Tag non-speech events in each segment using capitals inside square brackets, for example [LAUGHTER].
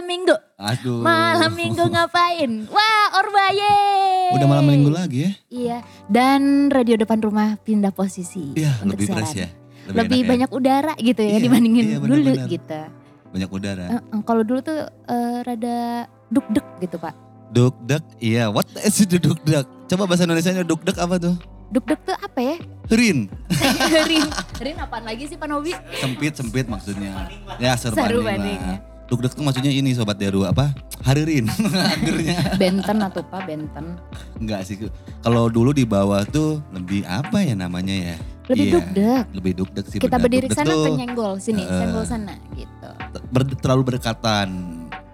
malam minggu. Aduh. Malam minggu ngapain? Wah, Orbaye. Udah malam minggu lagi ya? Iya, dan radio depan rumah pindah posisi. Iya, lebih siaran. fresh ya. Lebih, enak ya. banyak udara gitu ya Iya, dibandingin iya, dulu benar-benar. gitu. Banyak udara. Eh, Kalau dulu tuh eh, rada duk-duk gitu pak. Duk-duk, iya. What is it duk-duk? Coba bahasa Indonesia duk-duk apa tuh? Duk-duk tuh apa ya? Rin. [LAUGHS] Rin, Rin apaan lagi sih Pak Nobi? Sempit, sempit maksudnya. Ya, seru Seru banding banding, Duk-duk tuh maksudnya ini Sobat Deru apa? Haririn. [LAUGHS] Akhirnya. Benten atau Pak Benten? Enggak sih. Kalau dulu di bawah tuh lebih apa ya namanya ya? Lebih Iya, duk-duk. Lebih duk-duk sih. Kita berdiri sana tuh atau nyenggol sini, eh, senggol sana gitu. ber- terlalu berdekatan.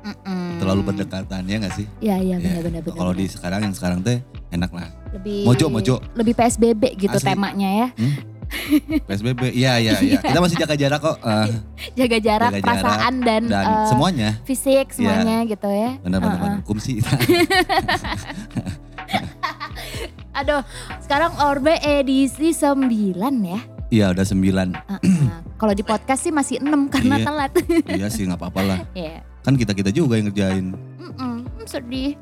Mm-mm. Terlalu berdekatan ya gak sih? Iya iya Ya. benar-benar. Kalau di sekarang yang sekarang teh enak lah. lebih Mojo, mojo. lebih PSBB gitu Asli. temanya ya. PSBB, iya iya iya. Kita masih jaga jarak kok. eh, Jaga jarak, Jaga jarak perasaan dan, dan eh, semuanya. fisik semuanya gitu ya. Benar-benar Uh-uh. benar. Kumsi. [LAUGHS] Aduh, sekarang Orbe edisi 9 ya. Iya udah sembilan. Uh-uh. Kalau di podcast sih masih 6 karena Iya. telat. iya sih nggak apa-apa lah. Iya. Kan kita-kita juga yang ngerjain. Mm-mm, sedih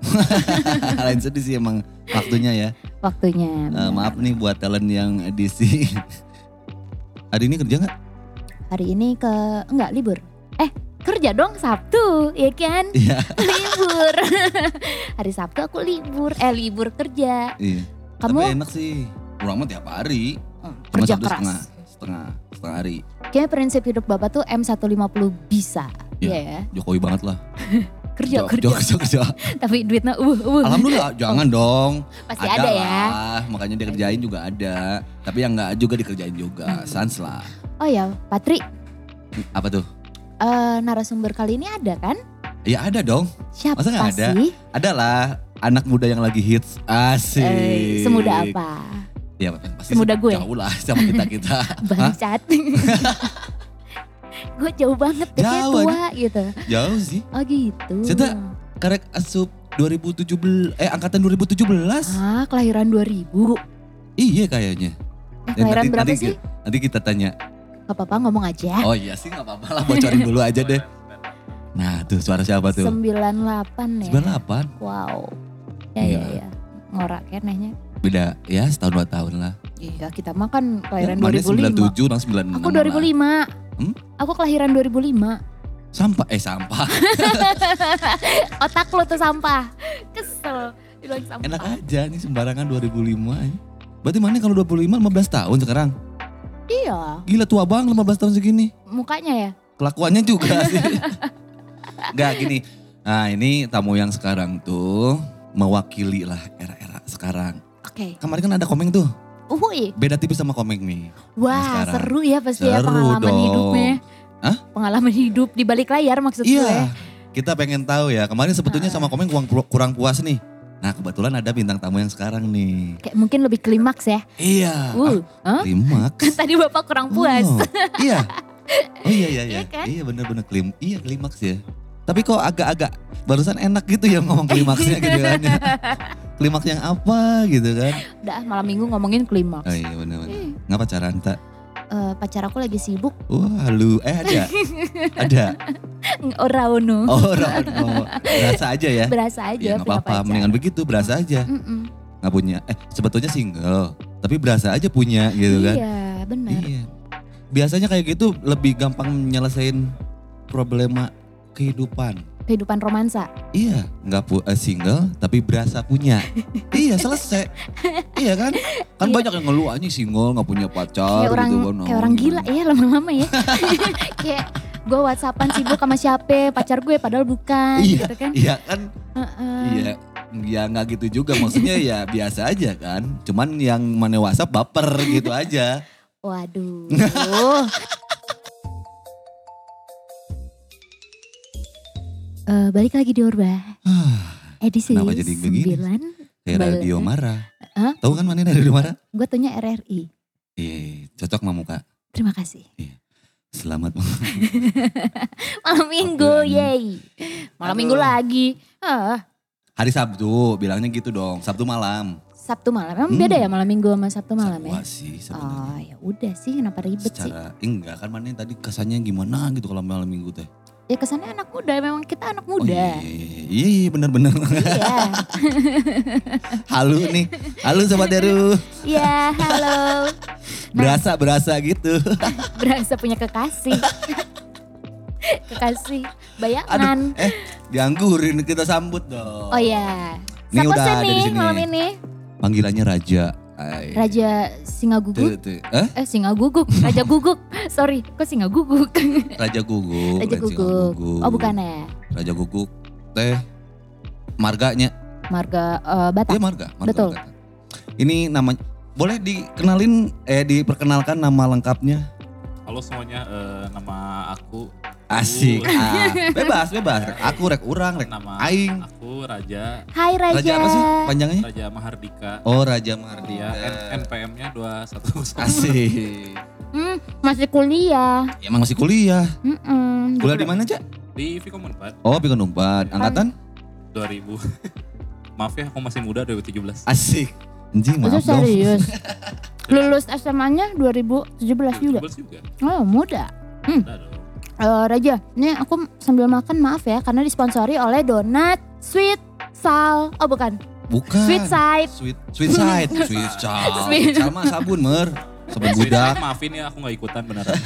[LAUGHS] Lain sedih sih emang waktunya ya. waktunya. Benar. maaf nih buat talent yang edisi. Hari ini kerja nggak? Hari ini ke enggak libur. Eh, kerja dong Sabtu, ya kan? Iya. [LAUGHS] libur. [LAUGHS] Hari Sabtu aku libur. Eh, libur kerja. Iya. Kamu Tapi enak sih. Pulang mah tiap hari. Hmm, Cuma kerja Sabtu keras. setengah, setengah, setengah hari. Kayaknya prinsip hidup Bapak tuh M150 bisa. Iya. Iya ya. Jokowi banget lah. Kerja Jo- kerja. kerja, [LAUGHS] kerja. Tapi duitnya uh uh. Alhamdulillah, jangan dong. Pasti ada, ya. lah, makanya dia kerjain juga ada. Tapi yang nggak juga dikerjain juga. Hmm. Sans lah. Oh ya, Patri, Apa tuh? eh, narasumber kali ini ada kan? Ya ada dong. Siapa Masa nggak ada? sih? Ada lah anak muda yang lagi hits. Asik. Eh, semuda apa? Ya pasti Semuda gue? Jauh lah sama kita-kita. [LAUGHS] Bangsat. [LAUGHS] Gue jauh banget deh, Jauh tua gitu. Jauh sih. Oh gitu. Saya Karek asup 2017 eh angkatan 2017. Ah, kelahiran 2000. Iya kayaknya. Eh, Ya, kelahiran nanti, berapa nanti, sih? Nanti kita tanya. Gak apa-apa ngomong aja. Oh iya sih nggak apa-apa lah bocorin dulu aja deh. Nah tuh suara siapa tuh? 98 ya. 98. Wow. Ya Iya. ya ya. Ngorak kenehnya. Beda ya setahun dua tahun lah. Iya, kita mah kan Ya, kelahiran mana 2005. 97 orang 96 Aku lah. 2005. Hmm? Aku kelahiran 2005. Sampah eh sampah. [LAUGHS] Otak lo tuh sampah. Kesel. Sampah. Enak aja nih sembarangan 2005 aja. Berarti mana kalau 25 15 tahun sekarang? Iya, Gila tua banget 15 tahun segini. mukanya ya. Kelakuannya juga [LAUGHS] sih. Enggak gini. Nah ini tamu yang sekarang tuh mewakili lah era-era sekarang. Oke. Kemarin kan ada komeng tuh. Uhuy. Beda tipis sama komeng nih. Wah, sekarang. seru ya pasti ya Seru pengalaman dong. hidupnya. Hah? Pengalaman hidup di balik layar maksud gue. Iya. Kita pengen tahu ya. Kemarin sebetulnya Ah. sama komeng kurang, kurang puas nih. Nah kebetulan ada bintang tamu yang sekarang nih. Kayak mungkin lebih klimaks ya. Iya. Uh, Ah, huh? klimaks. Kan tadi Bapak kurang puas. Oh, iya. [LAUGHS] Oh iya iya iya. Iya kan? Iya bener-bener klim. Iya klimaks ya. Tapi kok agak-agak barusan enak gitu ya ngomong klimaksnya gitu kan. ya. [LAUGHS] Klimaks yang apa gitu kan. Udah malam minggu ngomongin klimaks. Oh iya bener-bener. Hmm. Nggak pacaran tak? Eh, pacar aku lagi sibuk. Wah lu, eh ada. [LAUGHS] ada. Ora ono. Oh, Rono. Berasa aja ya. Berasa aja Ya punya apa-apa, mendingan begitu berasa aja. Mm-mm. Nggak punya, eh sebetulnya single. Tapi berasa aja punya gitu kan. Iya, benar. Iya. Biasanya kayak gitu lebih gampang nyelesain problema kehidupan. Kehidupan romansa. Iya, nggak pu eh, single tapi berasa punya. [LAUGHS] iya selesai. iya kan? Kan Iya. banyak yang ngeluh aja single nggak punya pacar kayak orang gitu kan. kayak orang gila ya lama-lama ya. [LAUGHS] kayak gue whatsappan sibuk sama siapa pacar gue padahal bukan Iya, gitu kan. Iya kan? Heeh. Iya. Ya nggak gitu juga maksudnya ya biasa aja kan. Cuman yang mana WhatsApp baper gitu aja. Waduh. Eh, balik lagi di Orba. Edisi Kenapa jadi begini? 9. Kayak Bal- radio marah. Hah? Tahu kan mana radio marah? Gue tanya RRI. Iya, cocok sama muka. Terima kasih. Selamat Malam [LAUGHS] minggu, Waktu ini. yeay. Malam Aduh. minggu lagi. Ah, hari Sabtu, bilangnya gitu dong. Sabtu malam. Sabtu malam. Emang Hmm. beda ya malam minggu sama Sabtu malam ya? Wah sih sebenarnya. Oh ya udah sih kenapa ribet sih? Secara enggak kan mana tadi kesannya gimana gitu kalau malam minggu teh. Ya kesannya anak muda memang kita anak Oh, muda. iya, iya, iya bener-bener. Iya. [LAUGHS] Halu nih, halu Sobat Deru. Iya, halo. Berasa, berasa gitu. [LAUGHS] Berasa punya kekasih. kekasih bayangan. Aduh, eh dianggurin kita sambut dong. Oh iya. Ini Siapa udah sih ada di nih sini. malam ini? Panggilannya Raja. Ay. Raja Singa Tuh, Guguk. tuh. Eh? Eh Singa Guguk, Raja Guguk. [LAUGHS] Sorry, kok Singa Guguk? [LAUGHS] Raja Guguk. Raja Guguk. Oh bukan ya? Raja Guguk. Teh. Marganya. Marga eh, Batak. Dia marga. marga Betul. marga. Ini namanya boleh dikenalin eh diperkenalkan nama lengkapnya? Halo semuanya, eh, nama aku Asik. Uh. Ah, bebas, bebas. Aku rek urang, rek nama aing. aku Raja Hai Raja. Raja apa sih panjangnya? Raja Mahardika. Oh, Raja Mardi. Dia N- NPM-nya 210. Asik. Hmm, masih kuliah. Ya, Emang masih kuliah. Mm-mm. Kuliah di mana, Cak? Di Vkom 4 Oh, Pikun Umpat. Angkatan? 2000. [LAUGHS] Maaf ya, aku masih muda 2017. Asik. Anjing, Itu maaf dong. serius. [LAUGHS] Lulus SMA-nya 2017 juga. 2017 juga. Oh, muda. Dong. Eh, Raja, ini aku sambil makan maaf ya karena disponsori oleh Donat Sweet Sal. Oh, bukan. Bukan. Sweet Side. Sweet, sweet side. [LAUGHS] Sweet side. Sweet. Sama sabun, Mer. Sabun. Side, maafin ya aku gak ikutan beneran. [LAUGHS]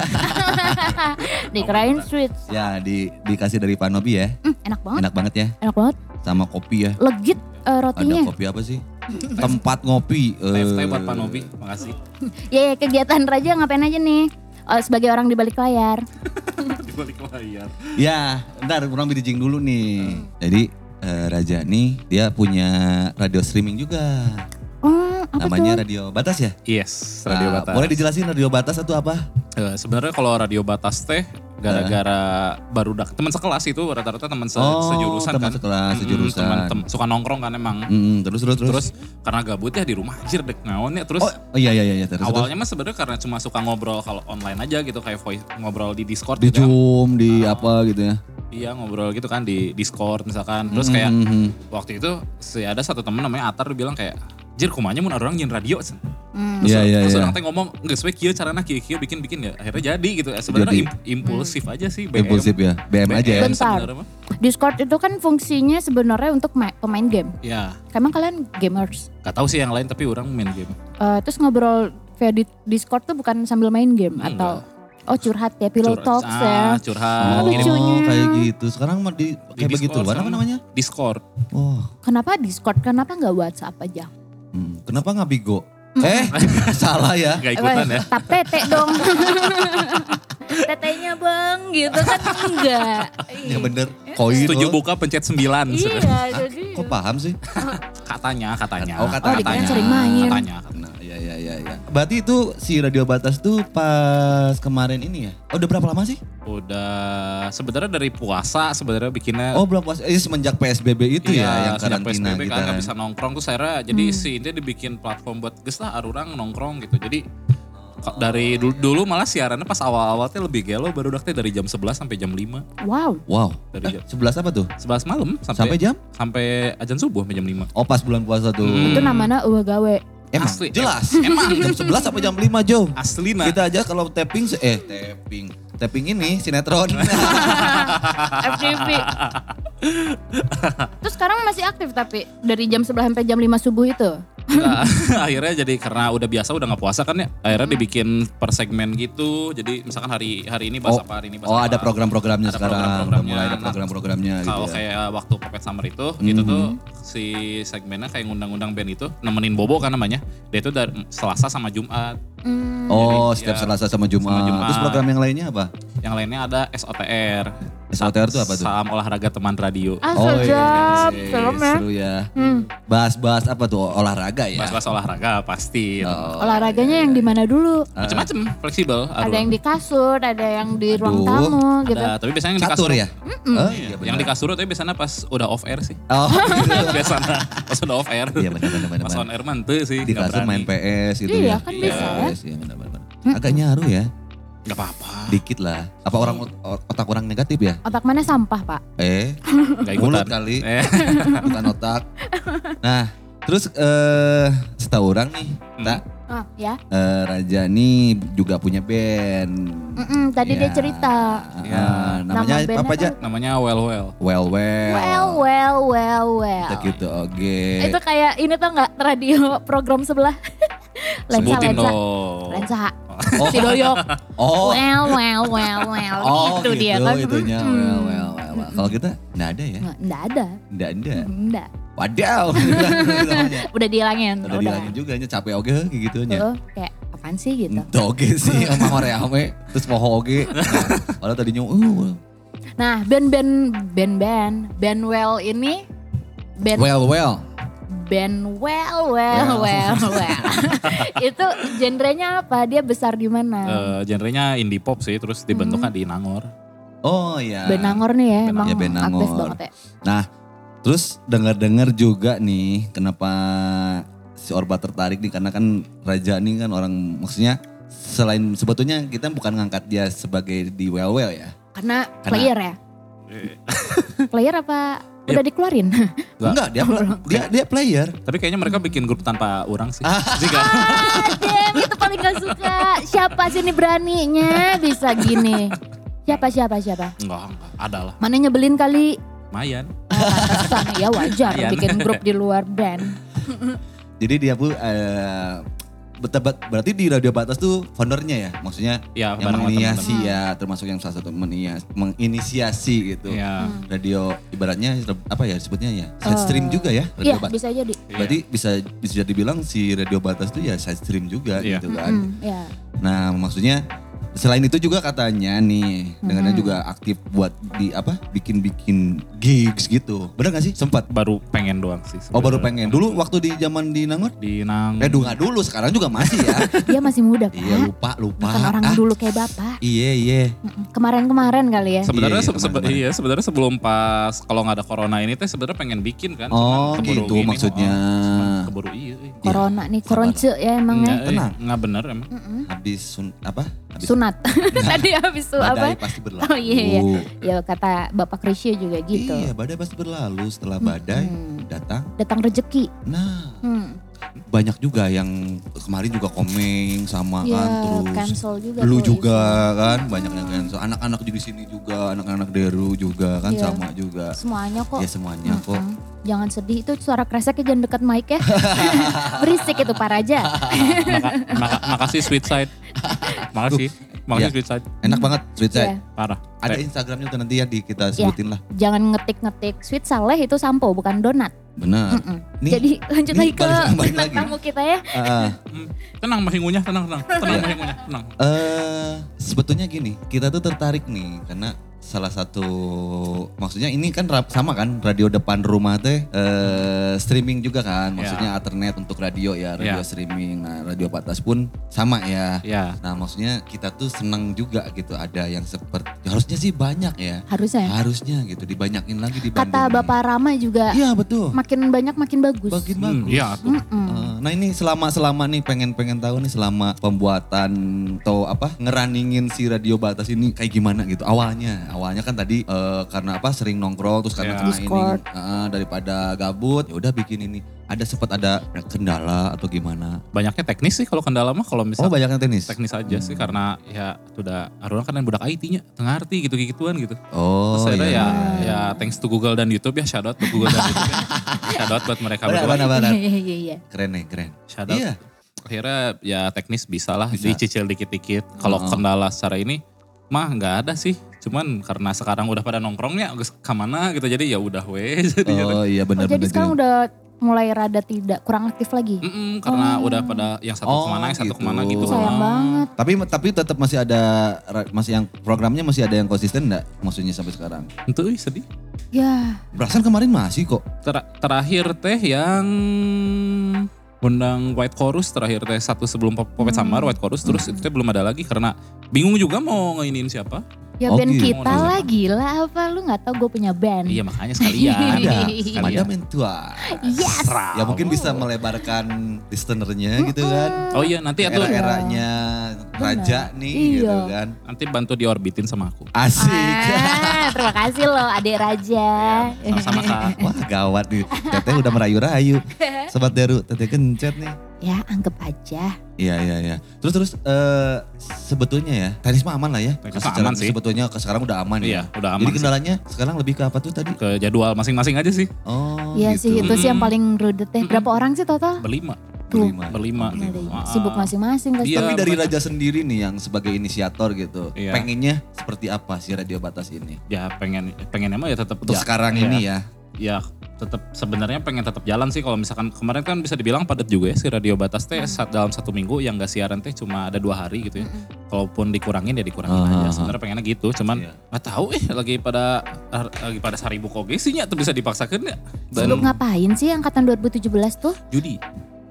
[LAUGHS] Dikirain sweet. Ya, di, dikasih dari Pak Nobi ya. Hmm, enak banget, Enak banget ya. enak banget. Sama kopi ya. Legit eh, rotinya. Ada kopi apa sih? Tempat ngopi. eh, TFT buat Pak Nobi, makasih. [LAUGHS] Ya, ya, kegiatan Raja ngapain aja nih? Oh, sebagai orang di balik layar. [LAUGHS] Di balik layar. Ya, ntar kurang bridging dulu nih. Jadi eh, Raja nih dia punya radio streaming juga. Oh, apa Namanya tuh? Radio Batas ya? Yes, Radio Nah, Batas. Boleh dijelasin Radio Batas itu apa? Eh, Sebenarnya kalau Radio Batas teh gara-gara baru dak teman sekelas itu rata-rata teman se- Oh, sejurusan teman kan. sekelas, sejurusan. teman tem- suka nongkrong kan emang. Mm, terus terus terus. Terus karena gabut ya di rumah anjir dek ngaon ya terus oh, oh iya iya iya terus. terus. awalnya mah sebenarnya karena cuma suka ngobrol kalau online aja gitu kayak voice ngobrol di Discord di gitu ya. Zoom, di apa gitu ya. Iya ngobrol gitu kan di Discord misalkan. Terus kayak Mhm. waktu itu si ada satu temen namanya Atar bilang kayak Jir kumanya mun orang nyin radio Cen." Hmm. Terus, Iya, iya, terus iya. orang teh ngomong nggak sesuai kieu carana kieu kieu bikin bikin ya akhirnya jadi gitu. Eh, Sebenarnya im- impulsif aja sih BM. Impulsif ya. BM aja ya. BM Bentar. sebenarnya mah. Discord itu kan fungsinya sebenarnya untuk ma- pemain game. Ya, Emang kalian gamers? gak tahu sih yang lain tapi orang main game. Eh, terus ngobrol via di Discord tuh bukan sambil main game Enggak. atau oh curhat ya pillow Curhat- talks ah, ya. curhat, Oh, lucunya. kayak gitu. Sekarang mah di di kayak begitu. Discord Apa namanya? Discord. Oh, Kenapa Discord? Kenapa nggak WhatsApp aja? Hmm. kenapa nggak bigo? Eh, [LAUGHS] salah ya. Gak ikutan ya. Tap tete dong. [LAUGHS] Tetenya bang gitu kan enggak. Ya bener. Koin Setuju loh. buka pencet 9 sebenarnya. Iya jadi. Kok paham sih? Katanya, katanya. Oh, katanya. Oh, dikirain sering main. Katanya. Nah, ya ya ya ya. Berarti itu si Radio Batas tuh pas kemarin ini ya? Oh, udah berapa lama sih? Udah sebenarnya dari puasa sebenarnya bikinnya Oh, belum puasa. Eh, semenjak PSBB itu Iya, ya yang karantina PSBB kita. kan nggak bisa nongkrong tuh saya jadi si ini dibikin platform buat geus lah arurang nongkrong gitu. Jadi dari dulu, dulu malah siarannya pas awal-awal teh lebih gelo baru teh dari jam 11 sampai jam 5. Wow. Wow. Dari Eh, jam 11 apa tuh? 11 malam Sampai sampai jam? sampai ajan subuh sampai jam 5. Oh, pas bulan puasa tuh. Hmm. Itu namanya uah gawe. Emang Asli. jelas. Emang jam 11 sampai jam 5, Jo. Asli nah. Kita aja kalau tapping se- eh tapping. Tapping ini sinetron. [LAUGHS] FTV. Terus sekarang masih aktif tapi dari jam 11 sampai jam 5 subuh itu. Nah, [LAUGHS] akhirnya jadi karena udah biasa udah nggak puasa kan ya akhirnya dibikin per segmen gitu jadi misalkan hari hari ini bahas Oh, apa hari ini bahas oh, apa. ada program-programnya Ada sekarang. Udah program-programnya. mulai ada Nah, program-programnya gitu. kalau ya. kayak waktu Popet Summer itu gitu Mhm. tuh si segmennya kayak ngundang-undang band itu nemenin Bobo kan namanya dia itu dari Selasa sama Jumat Hmm. Oh, Jadi, setiap ya, Selasa sama Jumat. sama Jumat. Terus program yang lainnya apa? yang lainnya ada SOTR SOTR itu apa tuh? Salam olahraga teman radio Ah, Oh, iya. sedap. iya, Serem ya. Seru ya. Hmm. Bahas-bahas apa tuh? Olahraga ya? bahas-bahas olahraga pasti Oh, Olahraganya yang di mana dulu? macem-macem fleksibel Ada yang di kasur, ada yang di ruang Aduh. tamu gitu. ada tapi biasanya yang di catur kasur ya? Oh, Iya, iya yang di benar. kasur tapi biasanya pas udah off air sih Oh, gitu. [LAUGHS] biasanya pas udah off air Iya benar benar benar. pas benar. on air mah henteu sih Di kasur main. PS gitu Iya, ya. kan Iya. bisa ya. Yes, iya benar benar. Agak nyaru ya. nggak apa-apa Dikit lah. Apa orang ot- otak orang negatif ya? Otak mana sampah, Pak? Eh, nggak mulut kali, [LAUGHS] eh bukan otak. Nah, terus eh setahu orang nih, Hmm. tak Oh, ya. Eh, Raja nih juga punya band. Mm-mm, tadi dia Ya. cerita. Ya. namanya Nama bandnya apa aja? kan- Namanya Well Well. Well Well. Well, well, well, well. Kita gitu, oke. Itu kayak ini tuh nggak radio program sebelah. [LAUGHS] lensa, Sebutin lensa. dong. Lensa. Si Doyok. [LAUGHS] Oh, Well, well, well, well. oh gitu, dia kan. itunya. Mm-mm. Well, well, well, well. Kalau kita nggak ada ya? Nggak, ada. Nggak ada. Nggak. Wadaw. [LAUGHS] namanya. Udah dihilangin. Udah bilangin juga nya capek oke kayak gitu nya. Kayak apaan sih gitu. Itu oke sih [LAUGHS] sama ame terus poho oke. Kalau tadinya uh Nah, band-band band-band band well ini band well well. Band well well well Well. well. [LAUGHS] itu genrenya apa? Dia besar di mana? Eh, genrenya indie pop sih, terus dibentuknya di Nangor. Oh iya. band Nangor nih ya, Band- emang ya, band aktif banget ya. Nah, terus dengar-dengar juga nih kenapa si Orba tertarik nih karena kan Raja nih kan orang maksudnya selain sebetulnya kita bukan ngangkat dia sebagai di well well ya. Karena, Karena- player ya. player apa udah dikeluarin? Nggak. [LAUGHS] Enggak, dia dia dia player. Tapi kayaknya mereka bikin grup tanpa orang sih. Ah. Jika Damn, itu paling gak suka. Siapa sini beraninya bisa gini? Siapa siapa siapa? enggak, enggak, ada lah. Mana nyebelin kali? Mayan. Oh, pantesan ya wajar Lumayan. bikin grup di luar band. Jadi dia pun eh bet- berarti di Radio Batas tuh foundernya ya, maksudnya Ya, yang menginisiasi ya, termasuk yang salah satu menginisiasi gitu. Ya. Radio ibaratnya apa ya sebutnya ya, side stream juga ya, Iya Radio Batas. bisa jadi. Berarti bisa bisa dibilang si Radio Batas tuh ya side stream juga Iya. gitu kan. Mm, ya. Nah, maksudnya selain itu juga katanya nih, dengannya juga aktif buat di apa? bikin-bikin gigs gitu. Bener gak sih? Sempat. Baru pengen doang sih. Oh, baru pengen. Dulu waktu di zaman di Nangor? Di Nang. Eh, dulu nggak dulu, sekarang juga masih ya. [LAUGHS] Dia masih muda pak. iya, lupa, lupa. Bukan orang Ah, dulu kayak bapak. Iya, iya. Kemarin-kemarin kali ya. Sebenarnya Iya, se- iya, sebe- kemarin-kemarin. iya sebenarnya sebelum pas kalau nggak ada corona ini teh sebenarnya pengen bikin kan. Oh, gitu maksudnya. oh, keburu iya. iya. Corona nih, koronce ya emangnya. Nggak, eh, Tenang. nggak bener emang. Mm-mm. Habis sun, apa? Habis Sunat. [LAUGHS] [LAUGHS] Tadi habis itu badai apa? pasti berlalu. Oh iya iya. Ya kata Bapak Krisya juga gitu. Iya, badai pasti berlalu. Setelah badai Mm-mm. datang. Datang rezeki. Nah, Hmm. Banyak juga yang kemarin juga komeng sama Ya, kan terus. cancel juga Lu juga isu. kan banyak yang cancel. Anak-anak di sini juga, anak-anak Deru juga kan Iya. sama juga. Semuanya kok. Ya semuanya kok. Mm-mm. Jangan sedih itu suara kreseknya jangan dekat mic ya. [LAUGHS] Berisik itu Pak Raja. Maka- maka- makasih Sweet Side. [LAUGHS] Makasih. Makasih Iya. Sweet Side. Enak banget sweet side. Iya. Parah. Ada Instagramnya tuh nanti ya di kita sebutin lah. Jangan ngetik-ngetik sweet saleh itu sampo bukan donat. Benar. Nih, Jadi lanjut nih lagi ke bintang lagi. tamu kita ya. Hmm, tenang masih ngunyah, tenang, tenang. Tenang masih ngunyah, tenang. eh sebetulnya gini, kita tuh tertarik nih karena salah satu maksudnya ini kan rap- sama kan radio depan rumah teh eh streaming juga kan maksudnya alternet untuk radio ya radio Ya. streaming nah radio batas pun sama ya Ya. nah maksudnya kita tuh senang juga gitu ada yang seperti harusnya sih banyak ya Harusnya. ya. harusnya gitu dibanyakin lagi di Bandung Kata. Bapak Rama juga iya betul makin banyak makin bagus. makin Hmm, bagus iya tuh. Mm-mm. Eh, nah ini selama selama nih pengen pengen tahu nih selama pembuatan atau apa ngeraningin si radio batas ini kayak gimana gitu awalnya awalnya kan tadi eh, karena apa sering nongkrong terus karena Ya. kena Discord. ini eh, daripada gabut ya udah bikin ini ada sempat ada kendala atau gimana Banyaknya teknis sih kalau kendala mah kalau oh misalnya banyaknya tenis teknis aja sih karena ya sudah Aruna kan budak IT-nya, tengah arti gitu-gituan gitu. oh Terus iya. ya ya thanks to Google dan YouTube ya shout out buat Google dan YouTube. ya. [LAUGHS] shout out buat mereka berdua. benar, benar. Iya iya iya. keren nih keren Shout out. iya Akhirnya ya teknis bisa lah Bisa. dicicil dikit-dikit. Kalau Oh. kendala secara ini mah nggak ada sih. Cuman karena sekarang udah pada nongkrongnya ke mana gitu jadi ya udah we [LAUGHS] jadi oh iya Oh, benar jadi benar sekarang udah mulai rada tidak kurang aktif lagi. Mm-mm, karena udah pada yang satu Oh, ke mana yang satu gitu. ke mana gitu. Sayang Ah. banget. tapi tapi tetap masih ada masih yang programnya masih ada yang konsisten enggak maksudnya sampai sekarang Itu ih, sedih. Ya, perasaan kemarin masih kok Ter- terakhir teh yang undang White Chorus terakhir teh satu sebelum Pop- Popet Hmm. Samar White Chorus terus itu teh belum ada lagi karena bingung juga mau ngeinin siapa. Ya Oh, band gitu. kita lah gila apa lu nggak tahu gue punya band. Iya makanya sekalian. [LAUGHS] ada. Madam Mentua Yes. ya mungkin bisa melebarkan listenernya gitu kan Oh iya nanti atuh era-eranya raja nih gitu Iya. kan nanti bantu diorbitin sama aku. asik Ah, [LAUGHS] terima kasih loh adik Raja. Sama-sama Kak. wah gawat nih teteh udah merayu-rayu [LAUGHS] sobat deru teteh kencet nih Ya anggap aja. Iya iya iya. Terus terus eh sebetulnya ya tenis mah aman lah ya. Tenis aman sih. Sebetulnya ke sekarang udah aman Iya, ya. udah aman Jadi sih. kendalanya sekarang lebih ke apa tuh tadi? Ke jadwal masing-masing aja sih. Oh Iya gitu. sih itu sih yang paling rudet deh. Berapa orang sih total? Berlima. Tuh. Berlima. Berlima. Ada Ah. Sibuk masing-masing pasti. Iya, Tapi dari banyak. Raja sendiri nih yang sebagai inisiator gitu, Iya. pengennya seperti apa sih radio batas ini? Ya pengen pengen emang ya tetap Untuk ya, sekarang ya, ini ya. Ya tetap sebenarnya pengen tetap jalan sih kalau misalkan kemarin kan bisa dibilang padat juga ya si radio batas teh saat dalam satu minggu yang gak siaran teh cuma ada dua hari gitu ya. Kalaupun dikurangin ya dikurangin Ah, aja. ah, Sebenarnya pengennya gitu, cuman Iya. nggak tahu eh lagi pada lagi pada saribu koge sih tuh bisa dipaksakan ya. Dan Sibuk ngapain sih angkatan 2017 tuh? judi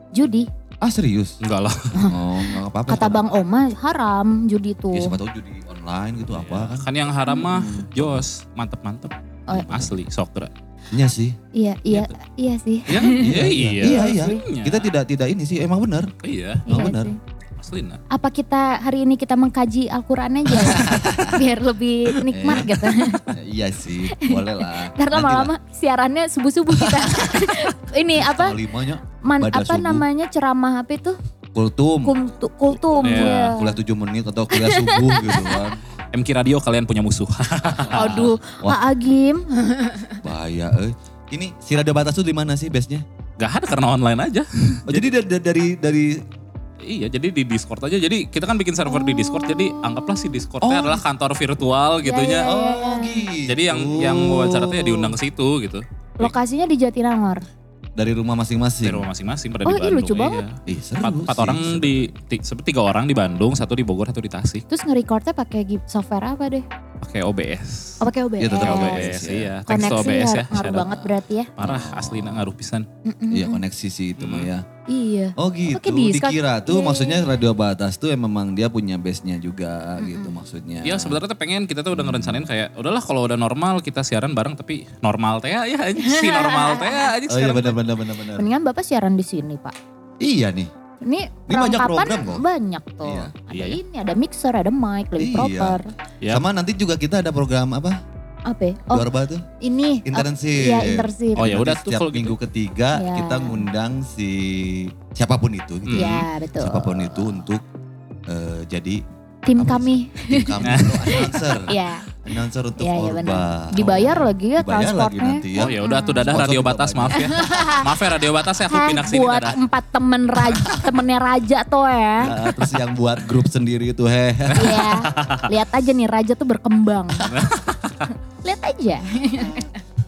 Judi. Ah serius? enggak lah. [LAUGHS] Oh nggak apa-apa. Kata Bang Oma haram judi tuh. Ya siapa tahu judi online gitu apa kan? Kan yang haram mah jos, mantep-mantep. Oh, Asli sokra. Iya sih. Iya, iya, iya sih. Iya, [LAUGHS] iya, iya. Iya iya. Aslinya. Kita tidak tidak ini sih emang benar. Iya, Oh, Iya benar. sih. asli nah. Apa kita hari ini kita mengkaji Al-Quran aja ya? [LAUGHS] Biar lebih nikmat gitu. [LAUGHS] iya sih, boleh lah. Ntar lama-lama siarannya subuh-subuh kita. ini apa? limanya Man, apa subuh. namanya ceramah apa itu? kultum. Kultu, kultum. Iya, ya. Kuliah 7 menit atau kuliah subuh gitu kan. MK Radio kalian punya musuh. [LAUGHS] Aduh, Wah. Pak Agim. Bahaya eh. Ini si radio batas tuh di mana sih base-nya? Gak ada karena online aja. Oh, jadi dari dari dari Iya, jadi di Discord aja. Jadi kita kan bikin server di Discord. Jadi anggaplah si Discordnya Oh. adalah kantor virtual gitunya. Ya, ya, ya. Oh gitu. Jadi yang yang wawancara tuh ya diundang ke situ gitu. Lokasinya di Jatinangor. Dari rumah masing-masing. Dari rumah masing-masing pada Oh, di ih, Bandung. lucu iya. banget. Ih, seru Empat, empat orang seru. di, ti- seperti tiga orang di Bandung, satu di Bogor, satu di Tasik. Terus nge-recordnya pakai software apa deh? Pakai OBS. Oh pakai OBS. Iya, tetap OBS, ya. iya. To Koneksi OBS ya. ngaruh, banget berarti ya. Parah, asli nah, ngaruh pisan. Mm-mm. Iya koneksi sih itu mah ya. Iya. Oh gitu. Dikira tuh Iya, maksudnya radio batas tuh memang dia punya base-nya juga gitu maksudnya. Iya sebenarnya tuh pengen kita tuh udah ngerencanain kayak udahlah kalau udah normal kita siaran bareng tapi normal teh ya anjing, si [LAUGHS] normal teh ya anjing Oh iya sekarang. Benar benar benar. Mendingan Bapak siaran di sini Pak. Iya nih. Ini, Ini banyak program kok. banyak tuh. Iya. Ada Iya, iya. ini, ada mixer, ada mic, lebih Iya. proper. Yap. Sama nanti juga kita ada program apa? Apa? ya? Oh, Luar tuh. ini. Internship. Iya, internship. Oh ya udah tuh setiap kalau gitu. minggu ketiga Iya. kita ngundang si siapa pun itu gitu. Iya, betul. Siapa pun itu untuk eh, jadi Tim kami. tim kami [LAUGHS] announcer. Iya. Announcer untuk Iya, iya Orba. benar. Dibayar lagi ya Dibayar lagi transportnya. nanti ya. Oh ya udah tuh dadah Sponsor radio batas maaf ya. [LAUGHS] maaf ya radio batas ya aku Heh, pindah ke sini buat dadah. empat temen raja, [LAUGHS] temennya raja tuh ya. Nah, terus yang buat grup sendiri itu heh. Iya. Lihat aja nih raja tuh berkembang. [LAUGHS] Lihat aja.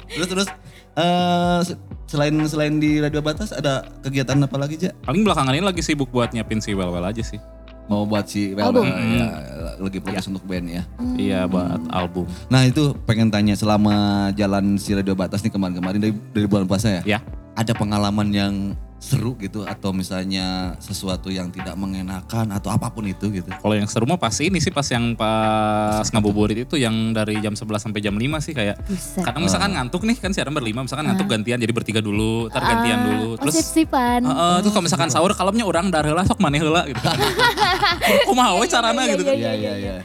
terus terus eh se- selain selain di radio batas ada kegiatan apa lagi Ja? Paling belakangan ini lagi sibuk buat nyiapin si well well aja sih. Mau buat si Album. Ya, lagi fokus untuk band ya. Iya buat album. Nah itu pengen tanya selama jalan si radio batas nih kemarin-kemarin dari, dari bulan puasa ya. Ya. Ada pengalaman yang seru gitu atau misalnya sesuatu yang tidak mengenakan atau apa pun itu gitu. Kalau yang seru mah pasti ini sih pas yang pas ngabuburit itu yang dari jam 11 sampai jam 5 sih kayak Buset. kadang misalkan ngantuk nih kan siaran berlima misalkan ngantuk gantian jadi bertiga dulu, ntar gantian dulu. Oh, Terus sip-sipan. Heeh, terus kalau misalkan sahur kalemnya orang dah heula sok maneh heula gitu [LAUGHS] kan. Kumaha we carana iya, gitu. iya, Iya iya iya.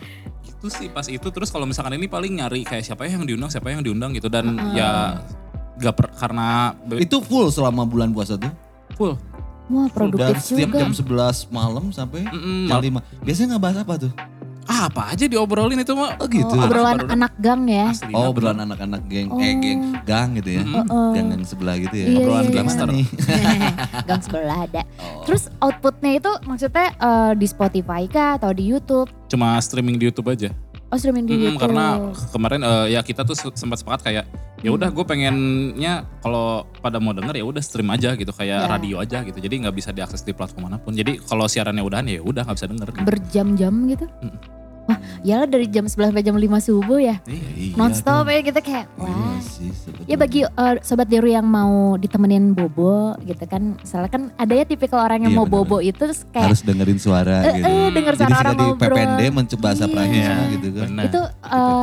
Itu sih pas itu terus kalau misalkan ini paling nyari kayak siapa ya yang diundang, siapa yang diundang gitu dan ya gak per, karena Itu full selama bulan puasa tuh. full. Wah Dan produktif setiap juga. jam 11 malam sampai Mm-mm, jam mal- 5. Biasanya ngebahas apa tuh? Ah, apa aja diobrolin itu mah. Oh gitu. Oh, obrolan Baru- anak gang ya. Asli. Oh obrolan anak-anak geng, eh Oh. geng, gang gitu ya. Mm-mm. Gang yang sebelah gitu ya. Iya, obrolan iya, gang iya. mana nih? [LAUGHS] gang sebelah ada. Oh. Terus outputnya itu maksudnya eh, di Spotify kah atau di YouTube? Cuma streaming di YouTube aja. Oh streaming di Mm, YouTube. karena kemarin eh, ya kita tuh se- sempat sepakat kayak ya udah gue pengennya kalau pada mau denger ya udah stream aja gitu kayak Ya. radio aja gitu. Jadi nggak bisa diakses di platform mana pun. Jadi kalau siarannya udahan ya udah nggak bisa denger. berjam-jam gitu. Mm. Wah, ya dari jam 11 sampai jam 5 subuh ya. Iya. Iya Non-stop dong. ya kita kayak Iya wah. sih sebetulnya. Ya bagi eh, sobat Deru yang mau ditemenin Bobo gitu kan. Misalnya kan ada ya tipikal orang yang Iya, mau bener. Bobo itu terus kayak harus dengerin suara eh, gitu. eh, denger Jadi suara sih orang. PPND mencoba bahasa Iya. Gitu kan. Benar. Itu eh,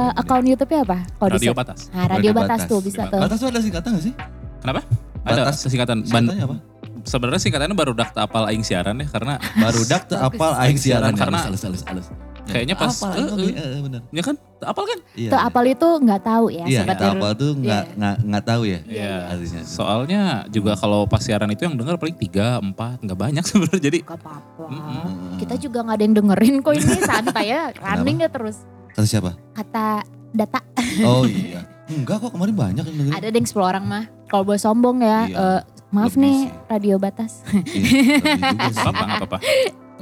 PPND. akun YouTube-nya apa? Di radio batas. Nah, radio batas, tuh bisa tuh. Batas tuh ada singkatan gak sih? Kenapa? Ada Batas. singkatan. Singkatannya apa? Sebenarnya singkatannya baru dak apal aing siaran ya karena Baru dak teu apal aing siaran Karena- halus halus halus. Kayaknya pas, Apal, eh, oke, eh. eh, bener. Ya kan? Apal kan? Iya, Tuh iya. apal itu nggak tahu ya. Iya, sobat kata Irul. apa tuh nggak Iya. nggak nggak tahu ya. Iya. Artinya. Soalnya juga kalau pas siaran itu yang denger paling tiga, empat, nggak banyak [LAUGHS] sebenarnya. Jadi Gak apa-apa. Mm-mm. Kita juga nggak ada yang dengerin kok ini [LAUGHS] santai ya. Running ya terus. Kata siapa? Kata data [LAUGHS] Oh iya. Enggak kok kemarin banyak yang dengerin. ada deh 10 orang mah. Kalau boleh sombong ya. Iya. eh, maaf Lebih nih sih. radio batas. Iya, apa-apa.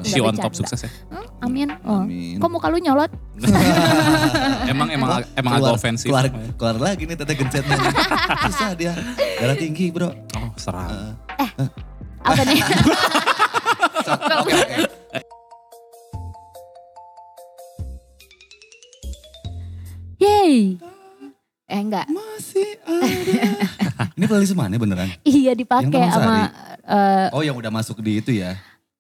Si on top sukses ya. Hmm, amin. Oh. Amin. Kok muka lu nyolot? [LAUGHS] emang emang emang agak ofensif. Keluar, keluar lagi nih tete gencetnya. nih. [LAUGHS] Susah dia. Darah tinggi bro. Oh serang. Apa nih? [LAUGHS] Oke, oke. Yeay. Eh enggak. Masih ada. Ini playlist mana beneran? Iya dipakai sama eh Oh yang udah masuk di itu ya.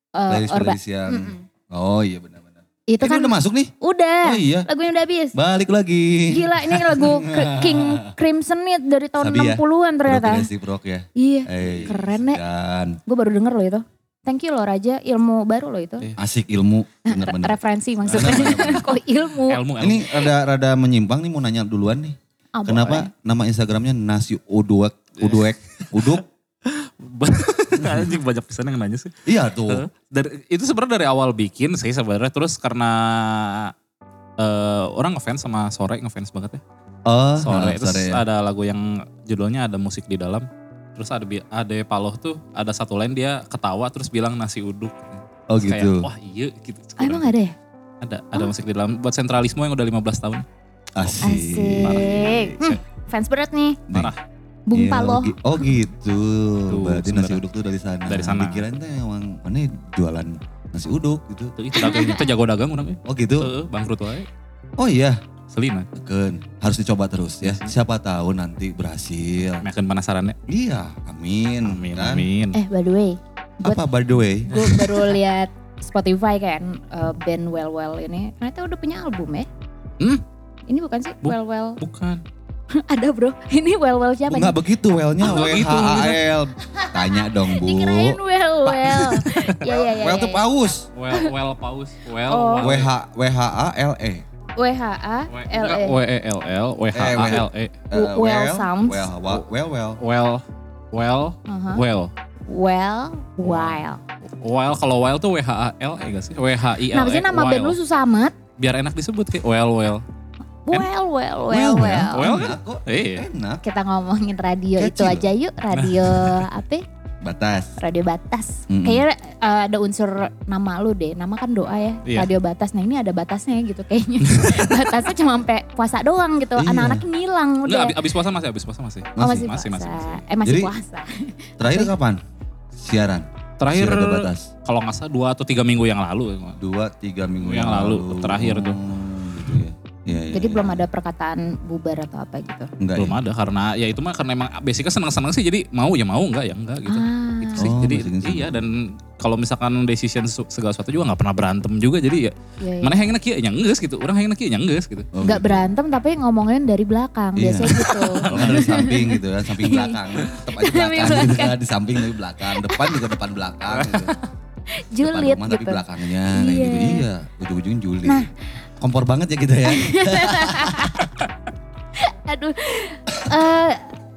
Eh, Playlist Orba. playlist yang. Mm-mm. Oh iya benar-benar. Itu Ini kan udah masuk nih. udah. Oh iya. Lagunya udah habis. Balik lagi. Gila ini lagu [LAUGHS] King Crimson nih dari tahun Sabi ya? 60-an ternyata. Progressive rock ya. Iya. Eh, Keren, Nek. Dan Gue baru denger loh itu. Thank you loh Raja, ilmu baru loh itu. Iya. asik ilmu. Re- Bener-bener. referensi maksudnya. [LAUGHS] Kok ilmu? Ilmu, ilmu. Ini rada rada menyimpang nih mau nanya duluan nih. Ah, Kenapa nama Instagramnya nasi uduek uduek [LAUGHS] uduk? [LAUGHS] Anjing banyak pisan yang nanya sih. Iya tuh. Dari itu sebenarnya dari awal bikin sih sebenarnya terus karena eh, orang ngefans sama sore ngefans banget ya Oh, sore nah, terus sore ya. ada lagu yang judulnya ada musik di dalam terus ada ada Paloh tuh ada satu line dia ketawa terus bilang nasi uduk Oh Terus kayak, gitu. wah iya gitu Ah, emang ada ya? ada ada musik di dalam buat sentralisme yang udah 15 tahun Asik. Asik. Hmm, fans berat nih. parah Bung Iya, Paloh. Oh gitu. Tuh, Berarti nasi sebenarnya. uduk tuh dari sana. Dari sana. Dikirain tuh emang mana jualan nasi uduk gitu. Tuh, itu dagang itu jago dagang orang Oh gitu. Heeh, bangkrut wae Oh iya. selina Ken, harus dicoba terus ya. Siapa tahu nanti berhasil. makin penasarannya Iya, amin. amin kan? amin Eh by the way, gue Apa by the way? gue baru lihat Spotify kan eh, band Well Well ini ternyata udah punya album ya. Hmm? Ini bukan sih Bu- Well Well. bukan [LAUGHS] Ada bro. Ini Well Well siapa Enggak nih? begitu well-nya Oh, W begitu, H A L. Tanya dong, Bu. Dikirain Well Well. [LAUGHS] ya ya ya. Well ya, tuh ya. paus. well well paus well Oh. W H W H A L E. W H A L E. W E L L W H A L E Eh, Well sounds. Well, well, well. well well Aha. well Well Wild. well kalau well tuh W H A L E gak sih W H I L Kenapa E sih nama band lu susah amat? biar enak disebut kayak well well Well well well well. Well, Enak kok. Iya. Enak. Kita ngomongin radio Catchy itu aja yuk. Radio [LAUGHS] apa? ya? Batas. Radio Batas. Mm-mm. Kayaknya eh, ada unsur nama lu deh. Nama kan doa ya. Iya. Radio Batas. Nah ini ada batasnya gitu kayaknya. [LAUGHS] Batasnya cuma sampai puasa doang gitu. Iya. Anak-anaknya ngilang udah. abis, abis puasa masih, abis puasa masih. Oh masih, masih, puasa. masih, masih. Eh masih Jadi- puasa. Terakhir kapan? Siaran. Terakhir, Siaran batas. kalau nggak salah dua atau tiga minggu yang lalu. Dua, tiga minggu Yang lalu, terakhir tuh. Gitu ya. Iya, Jadi iya. belum ada perkataan bubar atau apa gitu. Enggak Belum ya? ada karena ya itu mah karena emang basicnya seneng-seneng sih jadi mau ya mau enggak ya enggak gitu. Ah. Gitu sih. Oh, jadi iya dan kalau misalkan decision segala sesuatu juga nggak pernah berantem juga jadi ya Iya, iya. mana yang enak ya nyengges gitu. Orang yang enak ya nyengges gitu. Oh, Nggak gitu. berantem tapi ngomongin dari belakang. Iya. Biasanya gitu. [LAUGHS] Dari samping gitu kan, samping belakang. Tetap aja Samping belakang gitu belakang. kan, di samping tapi belakang. Depan juga depan belakang gitu. [LAUGHS] Julid depan rumah tapi gitu. belakangnya kayak Iya. gitu. Iya, ujung-ujungnya julid. Nah. Kompor banget ya kita ya. [LAUGHS] Aduh, eh,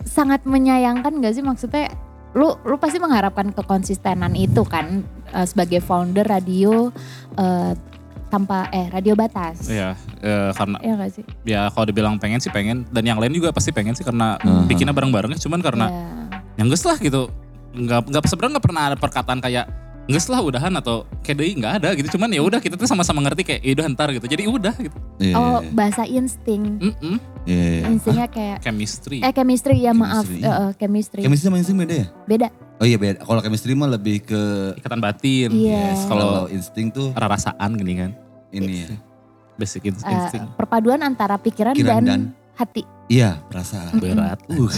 sangat menyayangkan gak sih maksudnya? Lu lu pasti mengharapkan kekonsistenan itu kan eh, sebagai founder radio eh, tanpa eh radio batas. Iya, eh, karena Iya gak sih? ya kalau dibilang pengen sih pengen dan yang lain juga pasti pengen sih karena Hmm. bikinnya bareng-bareng cuman karena Iya. nyengges lah gitu. Nggak nggak sebenarnya nggak pernah ada perkataan kayak nges lah udahan atau kayak deui nggak ada gitu. Cuman ya udah kita tuh sama-sama ngerti kayak ya udah ntar gitu. Jadi udah gitu. Iya, Oh iya, bahasa insting, Mm-mm. iya, iya. instingnya kayak Chemistry. eh chemistry ya maaf, Chemistry. Eh, eh, chemistry. Chemistry sama insting beda ya? Beda. Oh iya beda. Kalau chemistry mah lebih ke Ikatan batin. Iya. Yes. kalau insting tuh rasaan gini kan. ini ya. Basic Eh, insting. perpaduan antara pikiran, Pikiran dan, dan- hati. Iya, perasaan. Berat. Uh,